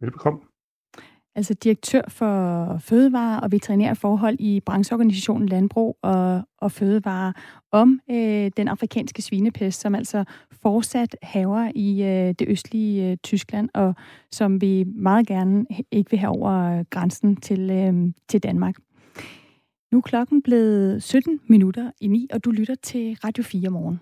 Velbekomme. Altså direktør for fødevare og veterinære forhold i brancheorganisationen Landbrug og, og Fødevare om øh, den afrikanske svinepest, som altså fortsat haver i øh, det østlige øh, Tyskland, og som vi meget gerne ikke vil have over grænsen til, øh, til Danmark. Nu er klokken blevet 17 minutter i 9, og du lytter til Radio 4 morgen.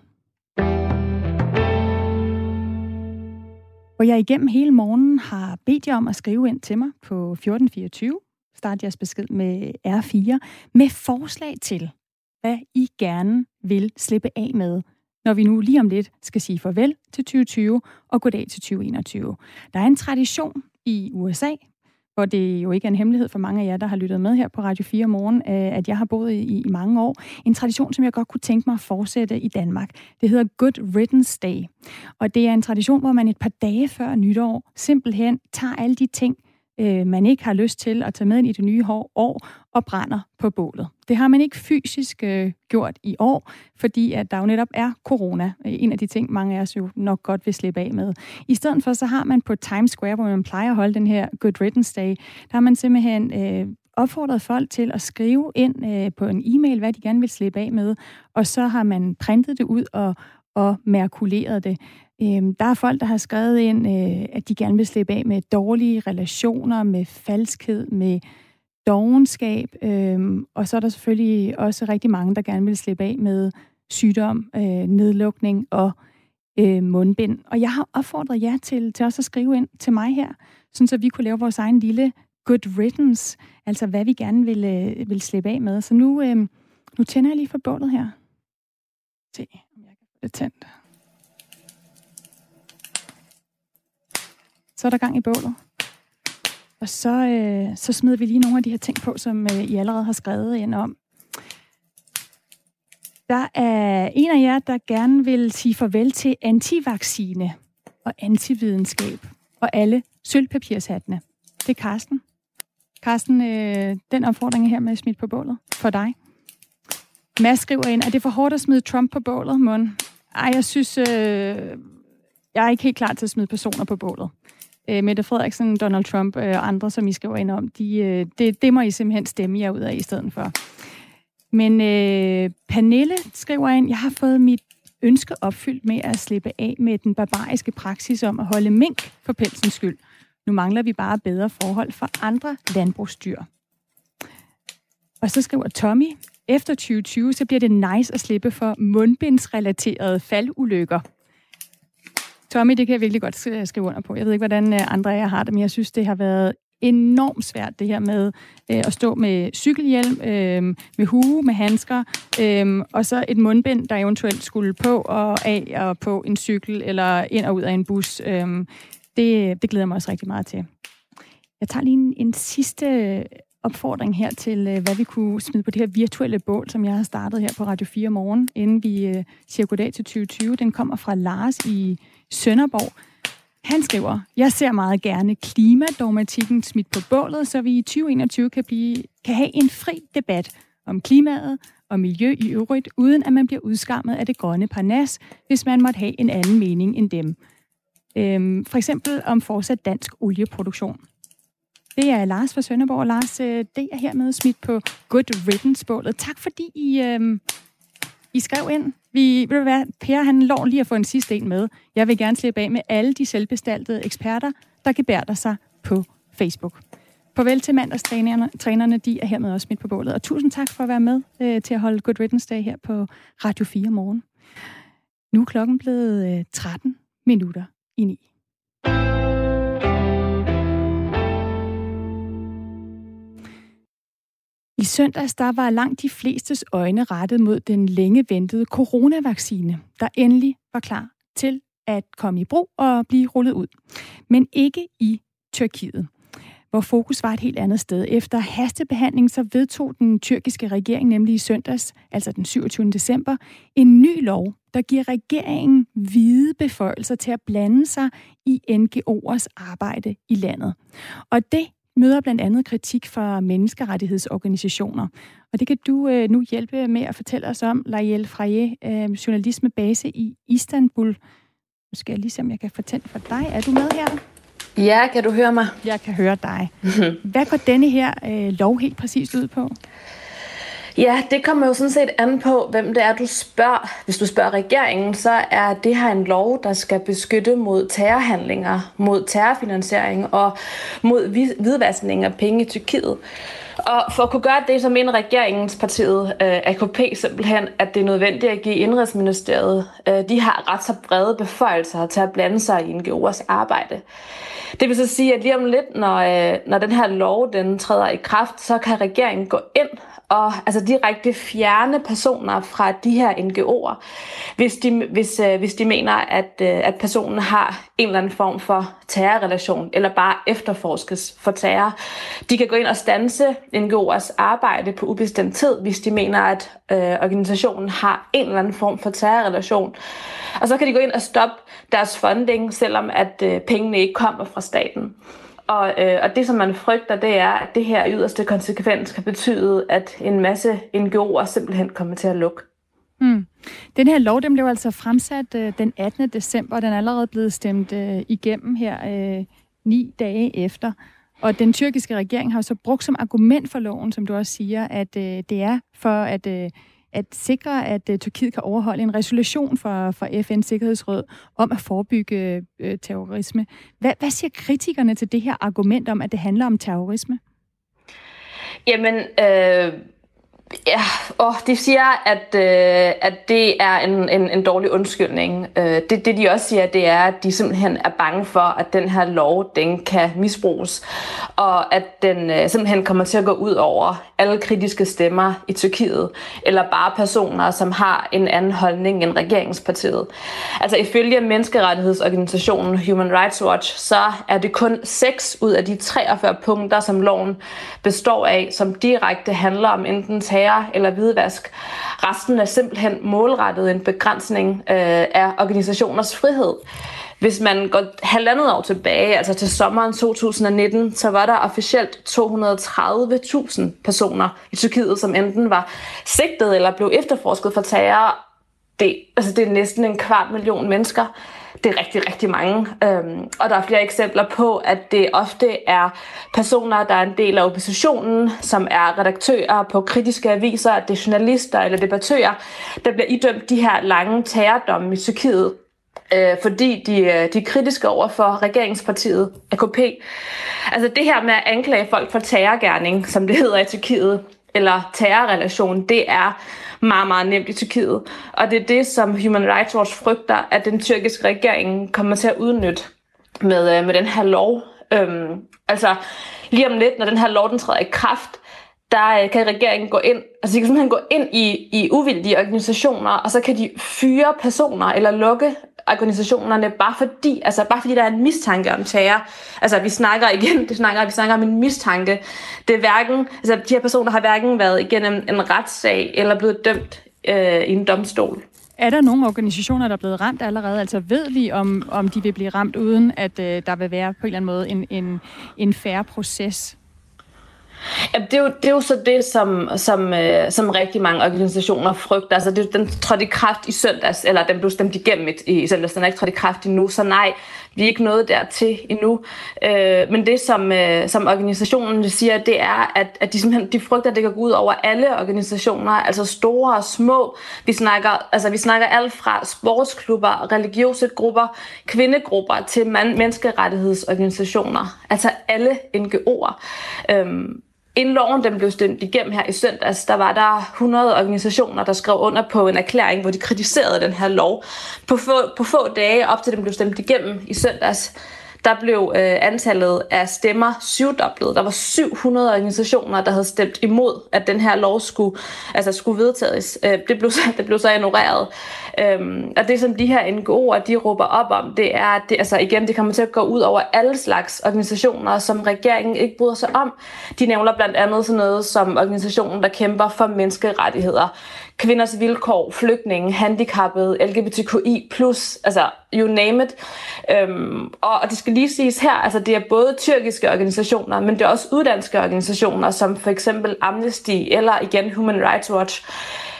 Hvor jeg igennem hele morgenen har bedt jer om at skrive ind til mig på 1424. Start jeres besked med R4 med forslag til, hvad I gerne vil slippe af med, når vi nu lige om lidt skal sige farvel til 2020 og goddag til 2021. Der er en tradition i USA, hvor det jo ikke er en hemmelighed for mange af jer, der har lyttet med her på Radio 4 morgen, øh, at jeg har boet i, i mange år. En tradition, som jeg godt kunne tænke mig at fortsætte i Danmark. Det hedder Good Riddance Day. Og det er en tradition, hvor man et par dage før nytår simpelthen tager alle de ting, øh, man ikke har lyst til at tage med ind i det nye år og brænder på bålet. Det har man ikke fysisk øh, gjort i år, fordi at der jo netop er corona. Øh, en af de ting, mange af os jo nok godt vil slippe af med. I stedet for, så har man på Times Square, hvor man plejer at holde den her Good Riddance Day, der har man simpelthen øh, opfordret folk til at skrive ind øh, på en e-mail, hvad de gerne vil slippe af med, og så har man printet det ud og, og merkuleret det. Øhm, der er folk, der har skrevet ind, øh, at de gerne vil slippe af med dårlige relationer, med falskhed, med dogenskab, øhm, og så er der selvfølgelig også rigtig mange, der gerne vil slippe af med sygdom, øh, nedlukning og øh, mundbind. Og jeg har opfordret jer til, til også at skrive ind til mig her, sådan så vi kunne lave vores egen lille good riddance, altså hvad vi gerne vil, øh, vil slippe af med. Så nu, øh, nu tænder jeg lige for bålet her. Se, om jeg kan få det tændt. Så er der gang i bålet. Og så, øh, så smider vi lige nogle af de her ting på, som øh, I allerede har skrevet ind om. Der er en af jer, der gerne vil sige farvel til antivaccine og antividenskab og alle sølvpapirshattene. Det er Karsten. Karsten, øh, den opfordring her med smidt på bålet for dig. Mads skriver ind, at det er for hårdt at smide Trump på bålet, Mon. Ej, jeg synes, øh, jeg er ikke helt klar til at smide personer på bålet. Øh, Mette Frederiksen, Donald Trump øh, og øh, andre, som I skriver ind om, de, øh, det, det må I simpelthen stemme jer ud af i stedet for. Men øh, Pernille skriver ind, jeg har fået mit ønske opfyldt med at slippe af med den barbariske praksis om at holde mink for pelsens skyld. Nu mangler vi bare bedre forhold for andre landbrugsdyr. Og så skriver Tommy, efter 2020, så bliver det nice at slippe for mundbindsrelaterede faldulykker. Tommy, det kan jeg virkelig godt øh, skrive under på. Jeg ved ikke, hvordan øh, andre af jer har det, men jeg synes, det har været enormt svært, det her med øh, at stå med cykelhjelm, øh, med hue, med handsker, øh, og så et mundbind, der eventuelt skulle på og af og på en cykel, eller ind og ud af en bus. Øh, det, det glæder jeg mig også rigtig meget til. Jeg tager lige en, en sidste opfordring her til, øh, hvad vi kunne smide på det her virtuelle bål, som jeg har startet her på Radio 4 morgen, inden vi øh, siger goddag til 2020. Den kommer fra Lars i Sønderborg. Han skriver, jeg ser meget gerne klimadogmatikken smidt på bålet, så vi i 2021 kan, blive, kan have en fri debat om klimaet og miljø i øvrigt, uden at man bliver udskammet af det grønne parnas, hvis man måtte have en anden mening end dem. Øhm, for eksempel om fortsat dansk olieproduktion. Det er Lars fra Sønderborg. Lars, øh, det er hermed smidt på Good Riddance-bålet. Tak fordi I, øhm, I skrev ind. Vi, vil være, Per han lov lige at få en sidste en med. Jeg vil gerne slippe af med alle de selvbestaltede eksperter, der gebærder sig på Facebook. Farvel til mandagstrænerne. Trænerne, de er hermed også midt på bålet. Og tusind tak for at være med øh, til at holde Good Riddance Day her på Radio 4 morgen. Nu er klokken blevet øh, 13 minutter i 9. I søndags der var langt de flestes øjne rettet mod den længe ventede coronavaccine, der endelig var klar til at komme i brug og blive rullet ud. Men ikke i Tyrkiet, hvor fokus var et helt andet sted. Efter hastebehandling så vedtog den tyrkiske regering nemlig i søndags, altså den 27. december, en ny lov, der giver regeringen hvide beføjelser til at blande sig i NGO'ers arbejde i landet. Og det møder blandt andet kritik fra menneskerettighedsorganisationer. Og det kan du øh, nu hjælpe med at fortælle os om, Lajel Freje, øh, journalist med base i Istanbul. Nu skal jeg lige se, om jeg kan fortælle for dig. Er du med her? Ja, kan du høre mig? Jeg kan høre dig. Hvad går denne her øh, lov helt præcist ud på? Ja, det kommer jo sådan set an på, hvem det er, du spørger. Hvis du spørger regeringen, så er det her en lov, der skal beskytte mod terrorhandlinger, mod terrorfinansiering og mod hvidvaskning af penge i Tyrkiet. Og for at kunne gøre det, så mener regeringspartiet øh, AKP simpelthen, at det er nødvendigt at give Indrigsministeriet, øh, de har ret så brede beføjelser til at blande sig i NGO'ers arbejde. Det vil så sige, at lige om lidt, når, øh, når den her lov den træder i kraft, så kan regeringen gå ind og altså direkte fjerne personer fra de her NGO'er, hvis de, hvis, øh, hvis de mener, at, øh, at personen har en eller anden form for terrorrelation, eller bare efterforskes for terror. De kan gå ind og stanse NGO'ers arbejde på ubestemt tid, hvis de mener, at øh, organisationen har en eller anden form for terrorrelation. Og så kan de gå ind og stoppe deres funding, selvom at øh, pengene ikke kommer fra staten. Og, øh, og det, som man frygter, det er, at det her yderste konsekvens kan betyde, at en masse NGO'er simpelthen kommer til at lukke. Mm. Den her lov, den blev altså fremsat øh, den 18. december, og den er allerede blevet stemt øh, igennem her øh, ni dage efter. Og den tyrkiske regering har så brugt som argument for loven, som du også siger, at øh, det er for at, øh, at sikre, at øh, Tyrkiet kan overholde en resolution for, for FN's Sikkerhedsråd om at forebygge øh, terrorisme. Hvad, hvad siger kritikerne til det her argument om, at det handler om terrorisme? Jamen, øh Ja, og de siger, at, øh, at det er en, en, en dårlig undskyldning. Øh, det, det de også siger, det er, at de simpelthen er bange for, at den her lov, den kan misbruges, og at den øh, simpelthen kommer til at gå ud over alle kritiske stemmer i Tyrkiet, eller bare personer, som har en anden holdning end regeringspartiet. Altså ifølge menneskerettighedsorganisationen Human Rights Watch, så er det kun 6 ud af de 43 punkter, som loven består af, som direkte handler om enten terror eller hvidvask. Resten er simpelthen målrettet en begrænsning øh, af organisationers frihed. Hvis man går halvandet år tilbage, altså til sommeren 2019, så var der officielt 230.000 personer i Tyrkiet, som enten var sigtet eller blev efterforsket for terror. Det, altså det er næsten en kvart million mennesker det er rigtig, rigtig mange. Øhm, og der er flere eksempler på, at det ofte er personer, der er en del af oppositionen, som er redaktører på kritiske aviser, det er journalister eller debattører, der bliver idømt de her lange terrordomme i Tyrkiet, øh, fordi de, øh, de er kritiske over for regeringspartiet AKP. Altså det her med at anklage folk for terrorgærning, som det hedder i Tyrkiet, eller terrorrelation, det er meget, meget nemt i Tyrkiet. Og det er det, som Human Rights Watch frygter, at den tyrkiske regering kommer til at udnytte med, øh, med den her lov. Øhm, altså lige om lidt, når den her lov den træder i kraft, der øh, kan regeringen gå ind, altså de kan simpelthen gå ind i, i uvildige organisationer, og så kan de fyre personer eller lukke organisationerne, bare fordi, altså bare fordi der er en mistanke om terror. Altså vi snakker igen, det snakker, vi snakker om en mistanke. Det er hverken, altså de her personer har hverken været igennem en retssag eller blevet dømt øh, i en domstol. Er der nogle organisationer, der er blevet ramt allerede? Altså ved vi, om, om de vil blive ramt, uden at øh, der vil være på en eller anden måde en, en, en færre proces? Ja, det, er jo, det er jo så det, som, som, øh, som rigtig mange organisationer frygter. Altså, det, den trådte i kraft i søndags, eller den blev stemt igennem i, i søndags, den er ikke trådt i kraft endnu, så nej, vi er ikke nået dertil endnu. Øh, men det, som, øh, som organisationen siger, det er, at, at de simpelthen de frygter, at det kan gå ud over alle organisationer, altså store og små. Vi snakker, altså, vi snakker alt fra sportsklubber, religiøse grupper, kvindegrupper til man, menneskerettighedsorganisationer. Altså alle NGO'er. Øh, Inden loven den blev stemt igennem her i søndags, altså, der var der 100 organisationer, der skrev under på en erklæring, hvor de kritiserede den her lov. På få, på få dage op til den blev stemt igennem i søndags, der blev øh, antallet af stemmer syvdoblet. Der var 700 organisationer, der havde stemt imod, at den her lov skulle, altså skulle vedtages. Øh, det, blev så, det blev så ignoreret. Øh, og det, som de her NGO'er, de råber op om, det er, at det, altså igen, det kommer til at gå ud over alle slags organisationer, som regeringen ikke bryder sig om. De nævner blandt andet sådan noget som organisationen, der kæmper for menneskerettigheder kvinders vilkår, flygtninge, handicappede, LGBTQI+, altså you name it. Øhm, og, og det skal lige siges her, altså det er både tyrkiske organisationer, men det er også uddanske organisationer, som for eksempel Amnesty eller igen Human Rights Watch.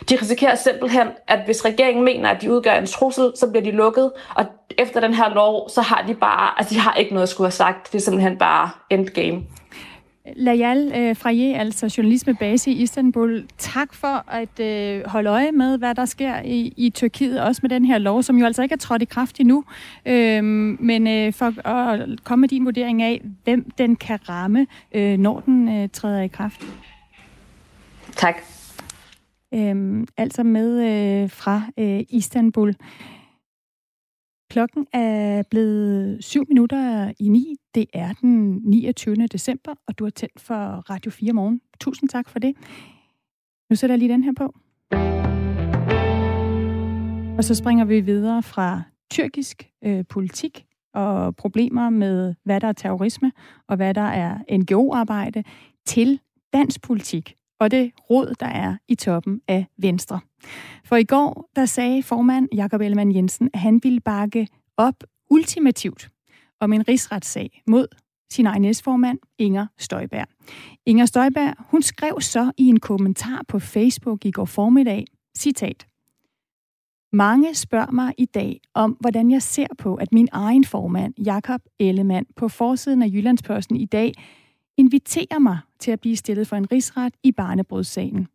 De risikerer simpelthen, at hvis regeringen mener, at de udgør en trussel, så bliver de lukket, og efter den her lov, så har de bare, altså de har ikke noget at skulle have sagt. Det er simpelthen bare endgame. Layal øh, Fraye, altså journalist med base i Istanbul. Tak for at øh, holde øje med, hvad der sker i, i Tyrkiet, også med den her lov, som jo altså ikke er trådt i kraft endnu. Øh, men øh, for at komme med din vurdering af, hvem den kan ramme, øh, når den øh, træder i kraft. Tak. Øh, altså med øh, fra øh, Istanbul. Klokken er blevet 7 minutter i 9. Det er den 29. december, og du har tændt for Radio 4 morgen. Tusind tak for det. Nu sætter jeg lige den her på. Og så springer vi videre fra tyrkisk øh, politik og problemer med, hvad der er terrorisme og hvad der er NGO-arbejde, til dansk politik og det råd, der er i toppen af Venstre. For i går, der sagde formand Jakob Ellemann Jensen, at han ville bakke op ultimativt om en rigsretssag mod sin egen næstformand, Inger Støjberg. Inger Støjberg, hun skrev så i en kommentar på Facebook i går formiddag, citat, mange spørger mig i dag om, hvordan jeg ser på, at min egen formand, Jakob Ellemann, på forsiden af Jyllandsposten i dag inviterer mig til at blive stillet for en rigsret i barnebrudssagen.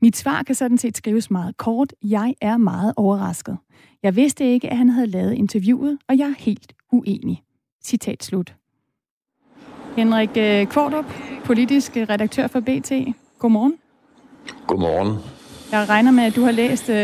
Mit svar kan sådan set skrives meget kort. Jeg er meget overrasket. Jeg vidste ikke, at han havde lavet interviewet, og jeg er helt uenig. Citat slut. Henrik øh, Kvartrup, politisk redaktør for BT. Godmorgen. Godmorgen. Jeg regner med, at du har læst øh,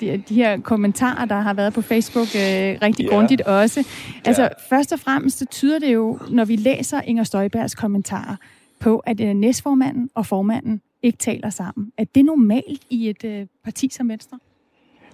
de, de her kommentarer, der har været på Facebook øh, rigtig ja. grundigt også. Altså, ja. først og fremmest så tyder det jo, når vi læser Inger Støjbergs kommentarer, på, at øh, næstformanden og formanden ikke taler sammen. Er det normalt i et øh, parti som Venstre?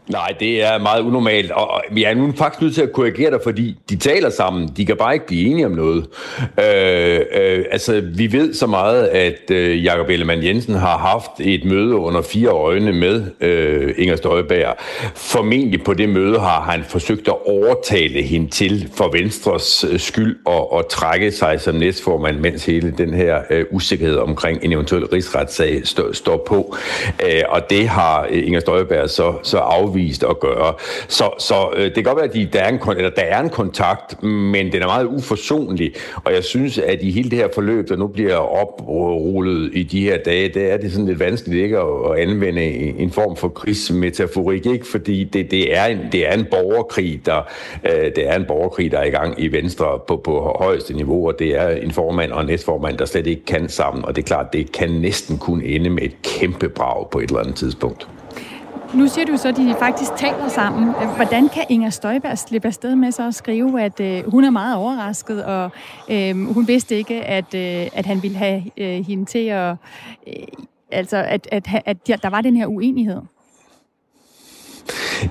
Nej, det er meget unormalt, og vi er nu faktisk nødt til at korrigere dig, fordi de taler sammen. De kan bare ikke blive enige om noget. Øh, øh, altså, vi ved så meget, at øh, Jakob Ellemann Jensen har haft et møde under fire øjne med øh, Inger Støjberg. Formentlig på det møde har han forsøgt at overtale hende til for Venstres øh, skyld og, og trække sig som næstformand, mens hele den her øh, usikkerhed omkring en eventuel rigsretssag stå, står på. Øh, og det har øh, Inger Støjberg så, så afvist afvist at gøre. Så, så øh, det kan godt være, at de, der, er en, eller der er en kontakt, men den er meget uforsonlig. Og jeg synes, at i hele det her forløb, der nu bliver oprullet i de her dage, det er det sådan lidt vanskeligt ikke at, at anvende en form for krigsmetaforik, ikke? fordi det, det, er en, det er en borgerkrig, der, øh, det er en borgerkrig, der er i gang i Venstre på, på højeste niveau, og det er en formand og en næstformand, der slet ikke kan sammen, og det er klart, det kan næsten kun ende med et kæmpe brag på et eller andet tidspunkt. Nu siger du så, at de faktisk taler sammen. Hvordan kan Inger Støjberg slippe afsted med så at skrive, at øh, hun er meget overrasket, og øh, hun vidste ikke, at, øh, at han ville have øh, hende til at... Øh, altså, at, at, at, at der var den her uenighed?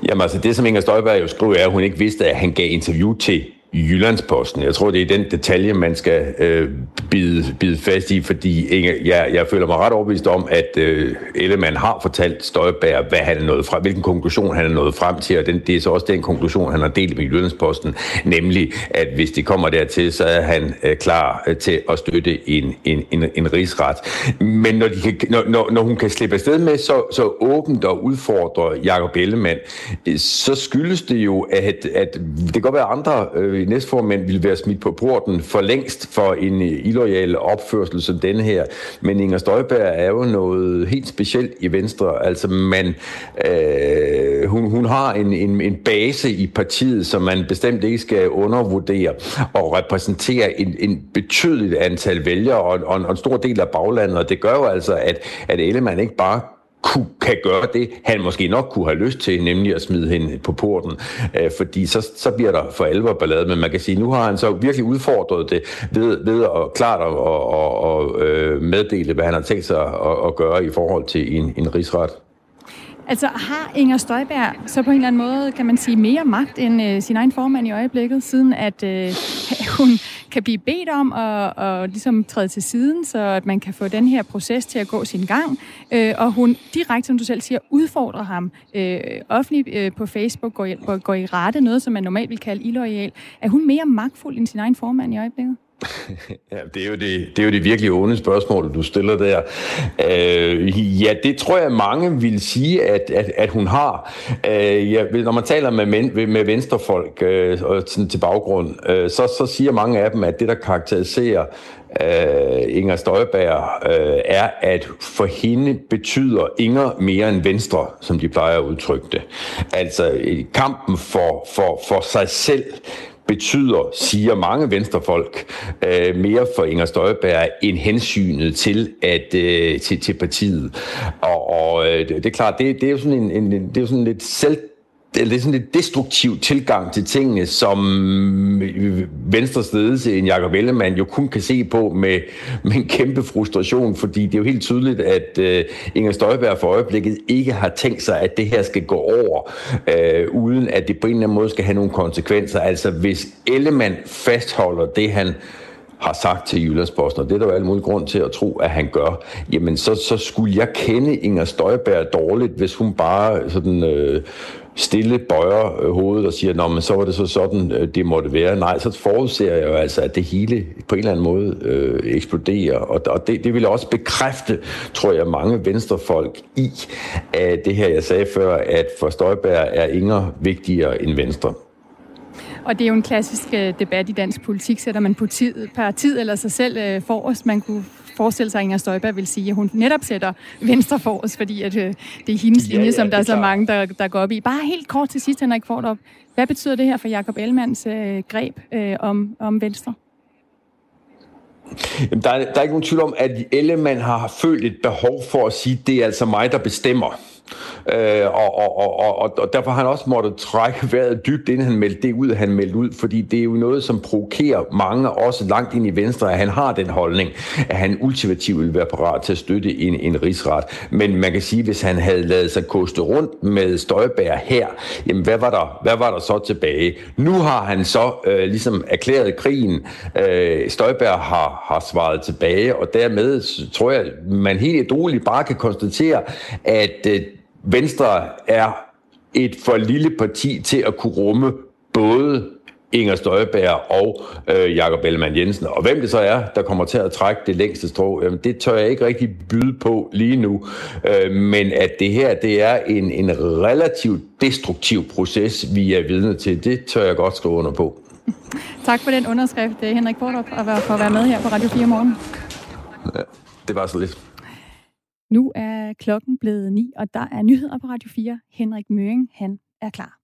Jamen altså, det som Inger Støjberg jo skriver, er, at hun ikke vidste, at han gav interview til Jyllandsposten. Jeg tror, det er den detalje, man skal øh, bide, bide fast i, fordi Inge, jeg, jeg føler mig ret overbevist om, at øh, Ellemann har fortalt Støjbær, hvad han er nået frem, hvilken konklusion han er nået frem til, og den, det er så også den konklusion, han har delt med Jyllandsposten, nemlig, at hvis det kommer dertil, så er han øh, klar øh, til at støtte en, en, en, en rigsret. Men når, de kan, når, når, når hun kan slippe afsted med så, så åbent og udfordre Jacob Ellemann, øh, så skyldes det jo, at, at det kan godt være andre øh, næstformænd ville være smidt på porten for længst for en øh, illoyal opførsel som denne her. Men Inger Støjberg er jo noget helt specielt i Venstre. Altså man, øh, hun, hun har en, en, en base i partiet, som man bestemt ikke skal undervurdere og repræsentere en, en betydeligt antal vælgere og, og, og en stor del af baglandet. Og det gør jo altså, at, at Ellemann ikke bare kunne, kan gøre det, han måske nok kunne have lyst til, nemlig at smide hende på porten, øh, fordi så, så bliver der for alvor ballade, men man kan sige, nu har han så virkelig udfordret det ved, ved at klart at og, og, at øh, meddele, hvad han har tænkt sig at, at gøre i forhold til en, en rigsret. Altså har Inger Støjberg så på en eller anden måde, kan man sige, mere magt end øh, sin egen formand i øjeblikket, siden at øh, hun kan blive bedt om at, at ligesom træde til siden, så at man kan få den her proces til at gå sin gang, øh, og hun direkte, som du selv siger, udfordrer ham øh, offentligt øh, på Facebook, går i, går i rette, noget som man normalt vil kalde illoyal. Er hun mere magtfuld end sin egen formand i øjeblikket? ja, det er, jo det, det er jo det virkelig onde spørgsmål, du stiller der. Øh, ja, det tror jeg mange vil sige, at, at, at hun har. Øh, ja, når man taler med, men, med venstrefolk øh, og sådan til baggrund, øh, så, så siger mange af dem, at det, der karakteriserer øh, Inger Støjberg, øh, er, at for hende betyder Inger mere end Venstre, som de plejer at udtrykke det. Altså kampen for, for, for sig selv betyder, siger mange venstrefolk, øh, mere for Inger Støjberg end hensynet til, at, øh, til, til partiet. Og, og øh, det er klart, det, det er jo sådan en, en det er jo sådan lidt selv det er sådan lidt destruktiv tilgang til tingene, som øh, Venstres ledelse, en Jacob Ellemann, jo kun kan se på med, med en kæmpe frustration, fordi det er jo helt tydeligt, at uh, Inger Støjberg for øjeblikket ikke har tænkt sig, at det her skal gå over, uh, uden at det på en eller anden måde skal have nogle konsekvenser. Altså hvis Ellemann fastholder det, han har sagt til Jyllandsposten, og det er der jo al mulig grund til at tro, at han gør, jamen så, så skulle jeg kende Inger Støjberg dårligt, hvis hun bare sådan... Øh, stille bøjer øh, hovedet og siger, Nå, men så var det så sådan, øh, det måtte være. Nej, så forudser jeg jo altså, at det hele på en eller anden måde øh, eksploderer. Og, og det, det vil også bekræfte, tror jeg, mange venstrefolk i at det her, jeg sagde før, at for Støjberg er Inger vigtigere end Venstre. Og det er jo en klassisk øh, debat i dansk politik. Sætter man partiet, partiet eller sig selv forrest? Man kunne forestille sig, at Inger Støjberg vil sige, at hun netop sætter Venstre forrest, fordi at, øh, det er hendes linje, ja, ja, som der er, så mange, der, der går op i. Bare helt kort til sidst, Henrik Fordrup. Hvad betyder det her for Jakob Ellemanns øh, greb øh, om, om Venstre? Jamen, der, er, der er ikke nogen tvivl om, at Ellemann har følt et behov for at sige, at det er altså mig, der bestemmer. Øh, og, og, og, og, og derfor har han også måttet trække vejret dybt, inden han meldte det ud, han meldte ud, fordi det er jo noget, som provokerer mange, også langt ind i Venstre, at han har den holdning, at han ultimativt vil være parat til at støtte en, en rigsret. Men man kan sige, hvis han havde lavet sig koste rundt med Støjbær her, jamen hvad var der, hvad var der så tilbage? Nu har han så øh, ligesom erklæret krigen. Øh, Støjbær har, har svaret tilbage, og dermed tror jeg, man helt roligt bare kan konstatere, at øh, Venstre er et for lille parti til at kunne rumme både Inger Støjberg og øh, Jakob Ellemann Jensen. Og hvem det så er, der kommer til at trække det længste strå, jamen det tør jeg ikke rigtig byde på lige nu. Øh, men at det her, det er en, en relativt destruktiv proces, vi er vidne til, det tør jeg godt skrive under på. tak for den underskrift, Henrik Bortrup, og for at være med her på Radio 4 morgen. Ja, det var så lidt. Nu er klokken blevet ni, og der er nyheder på Radio 4. Henrik Møring, han er klar.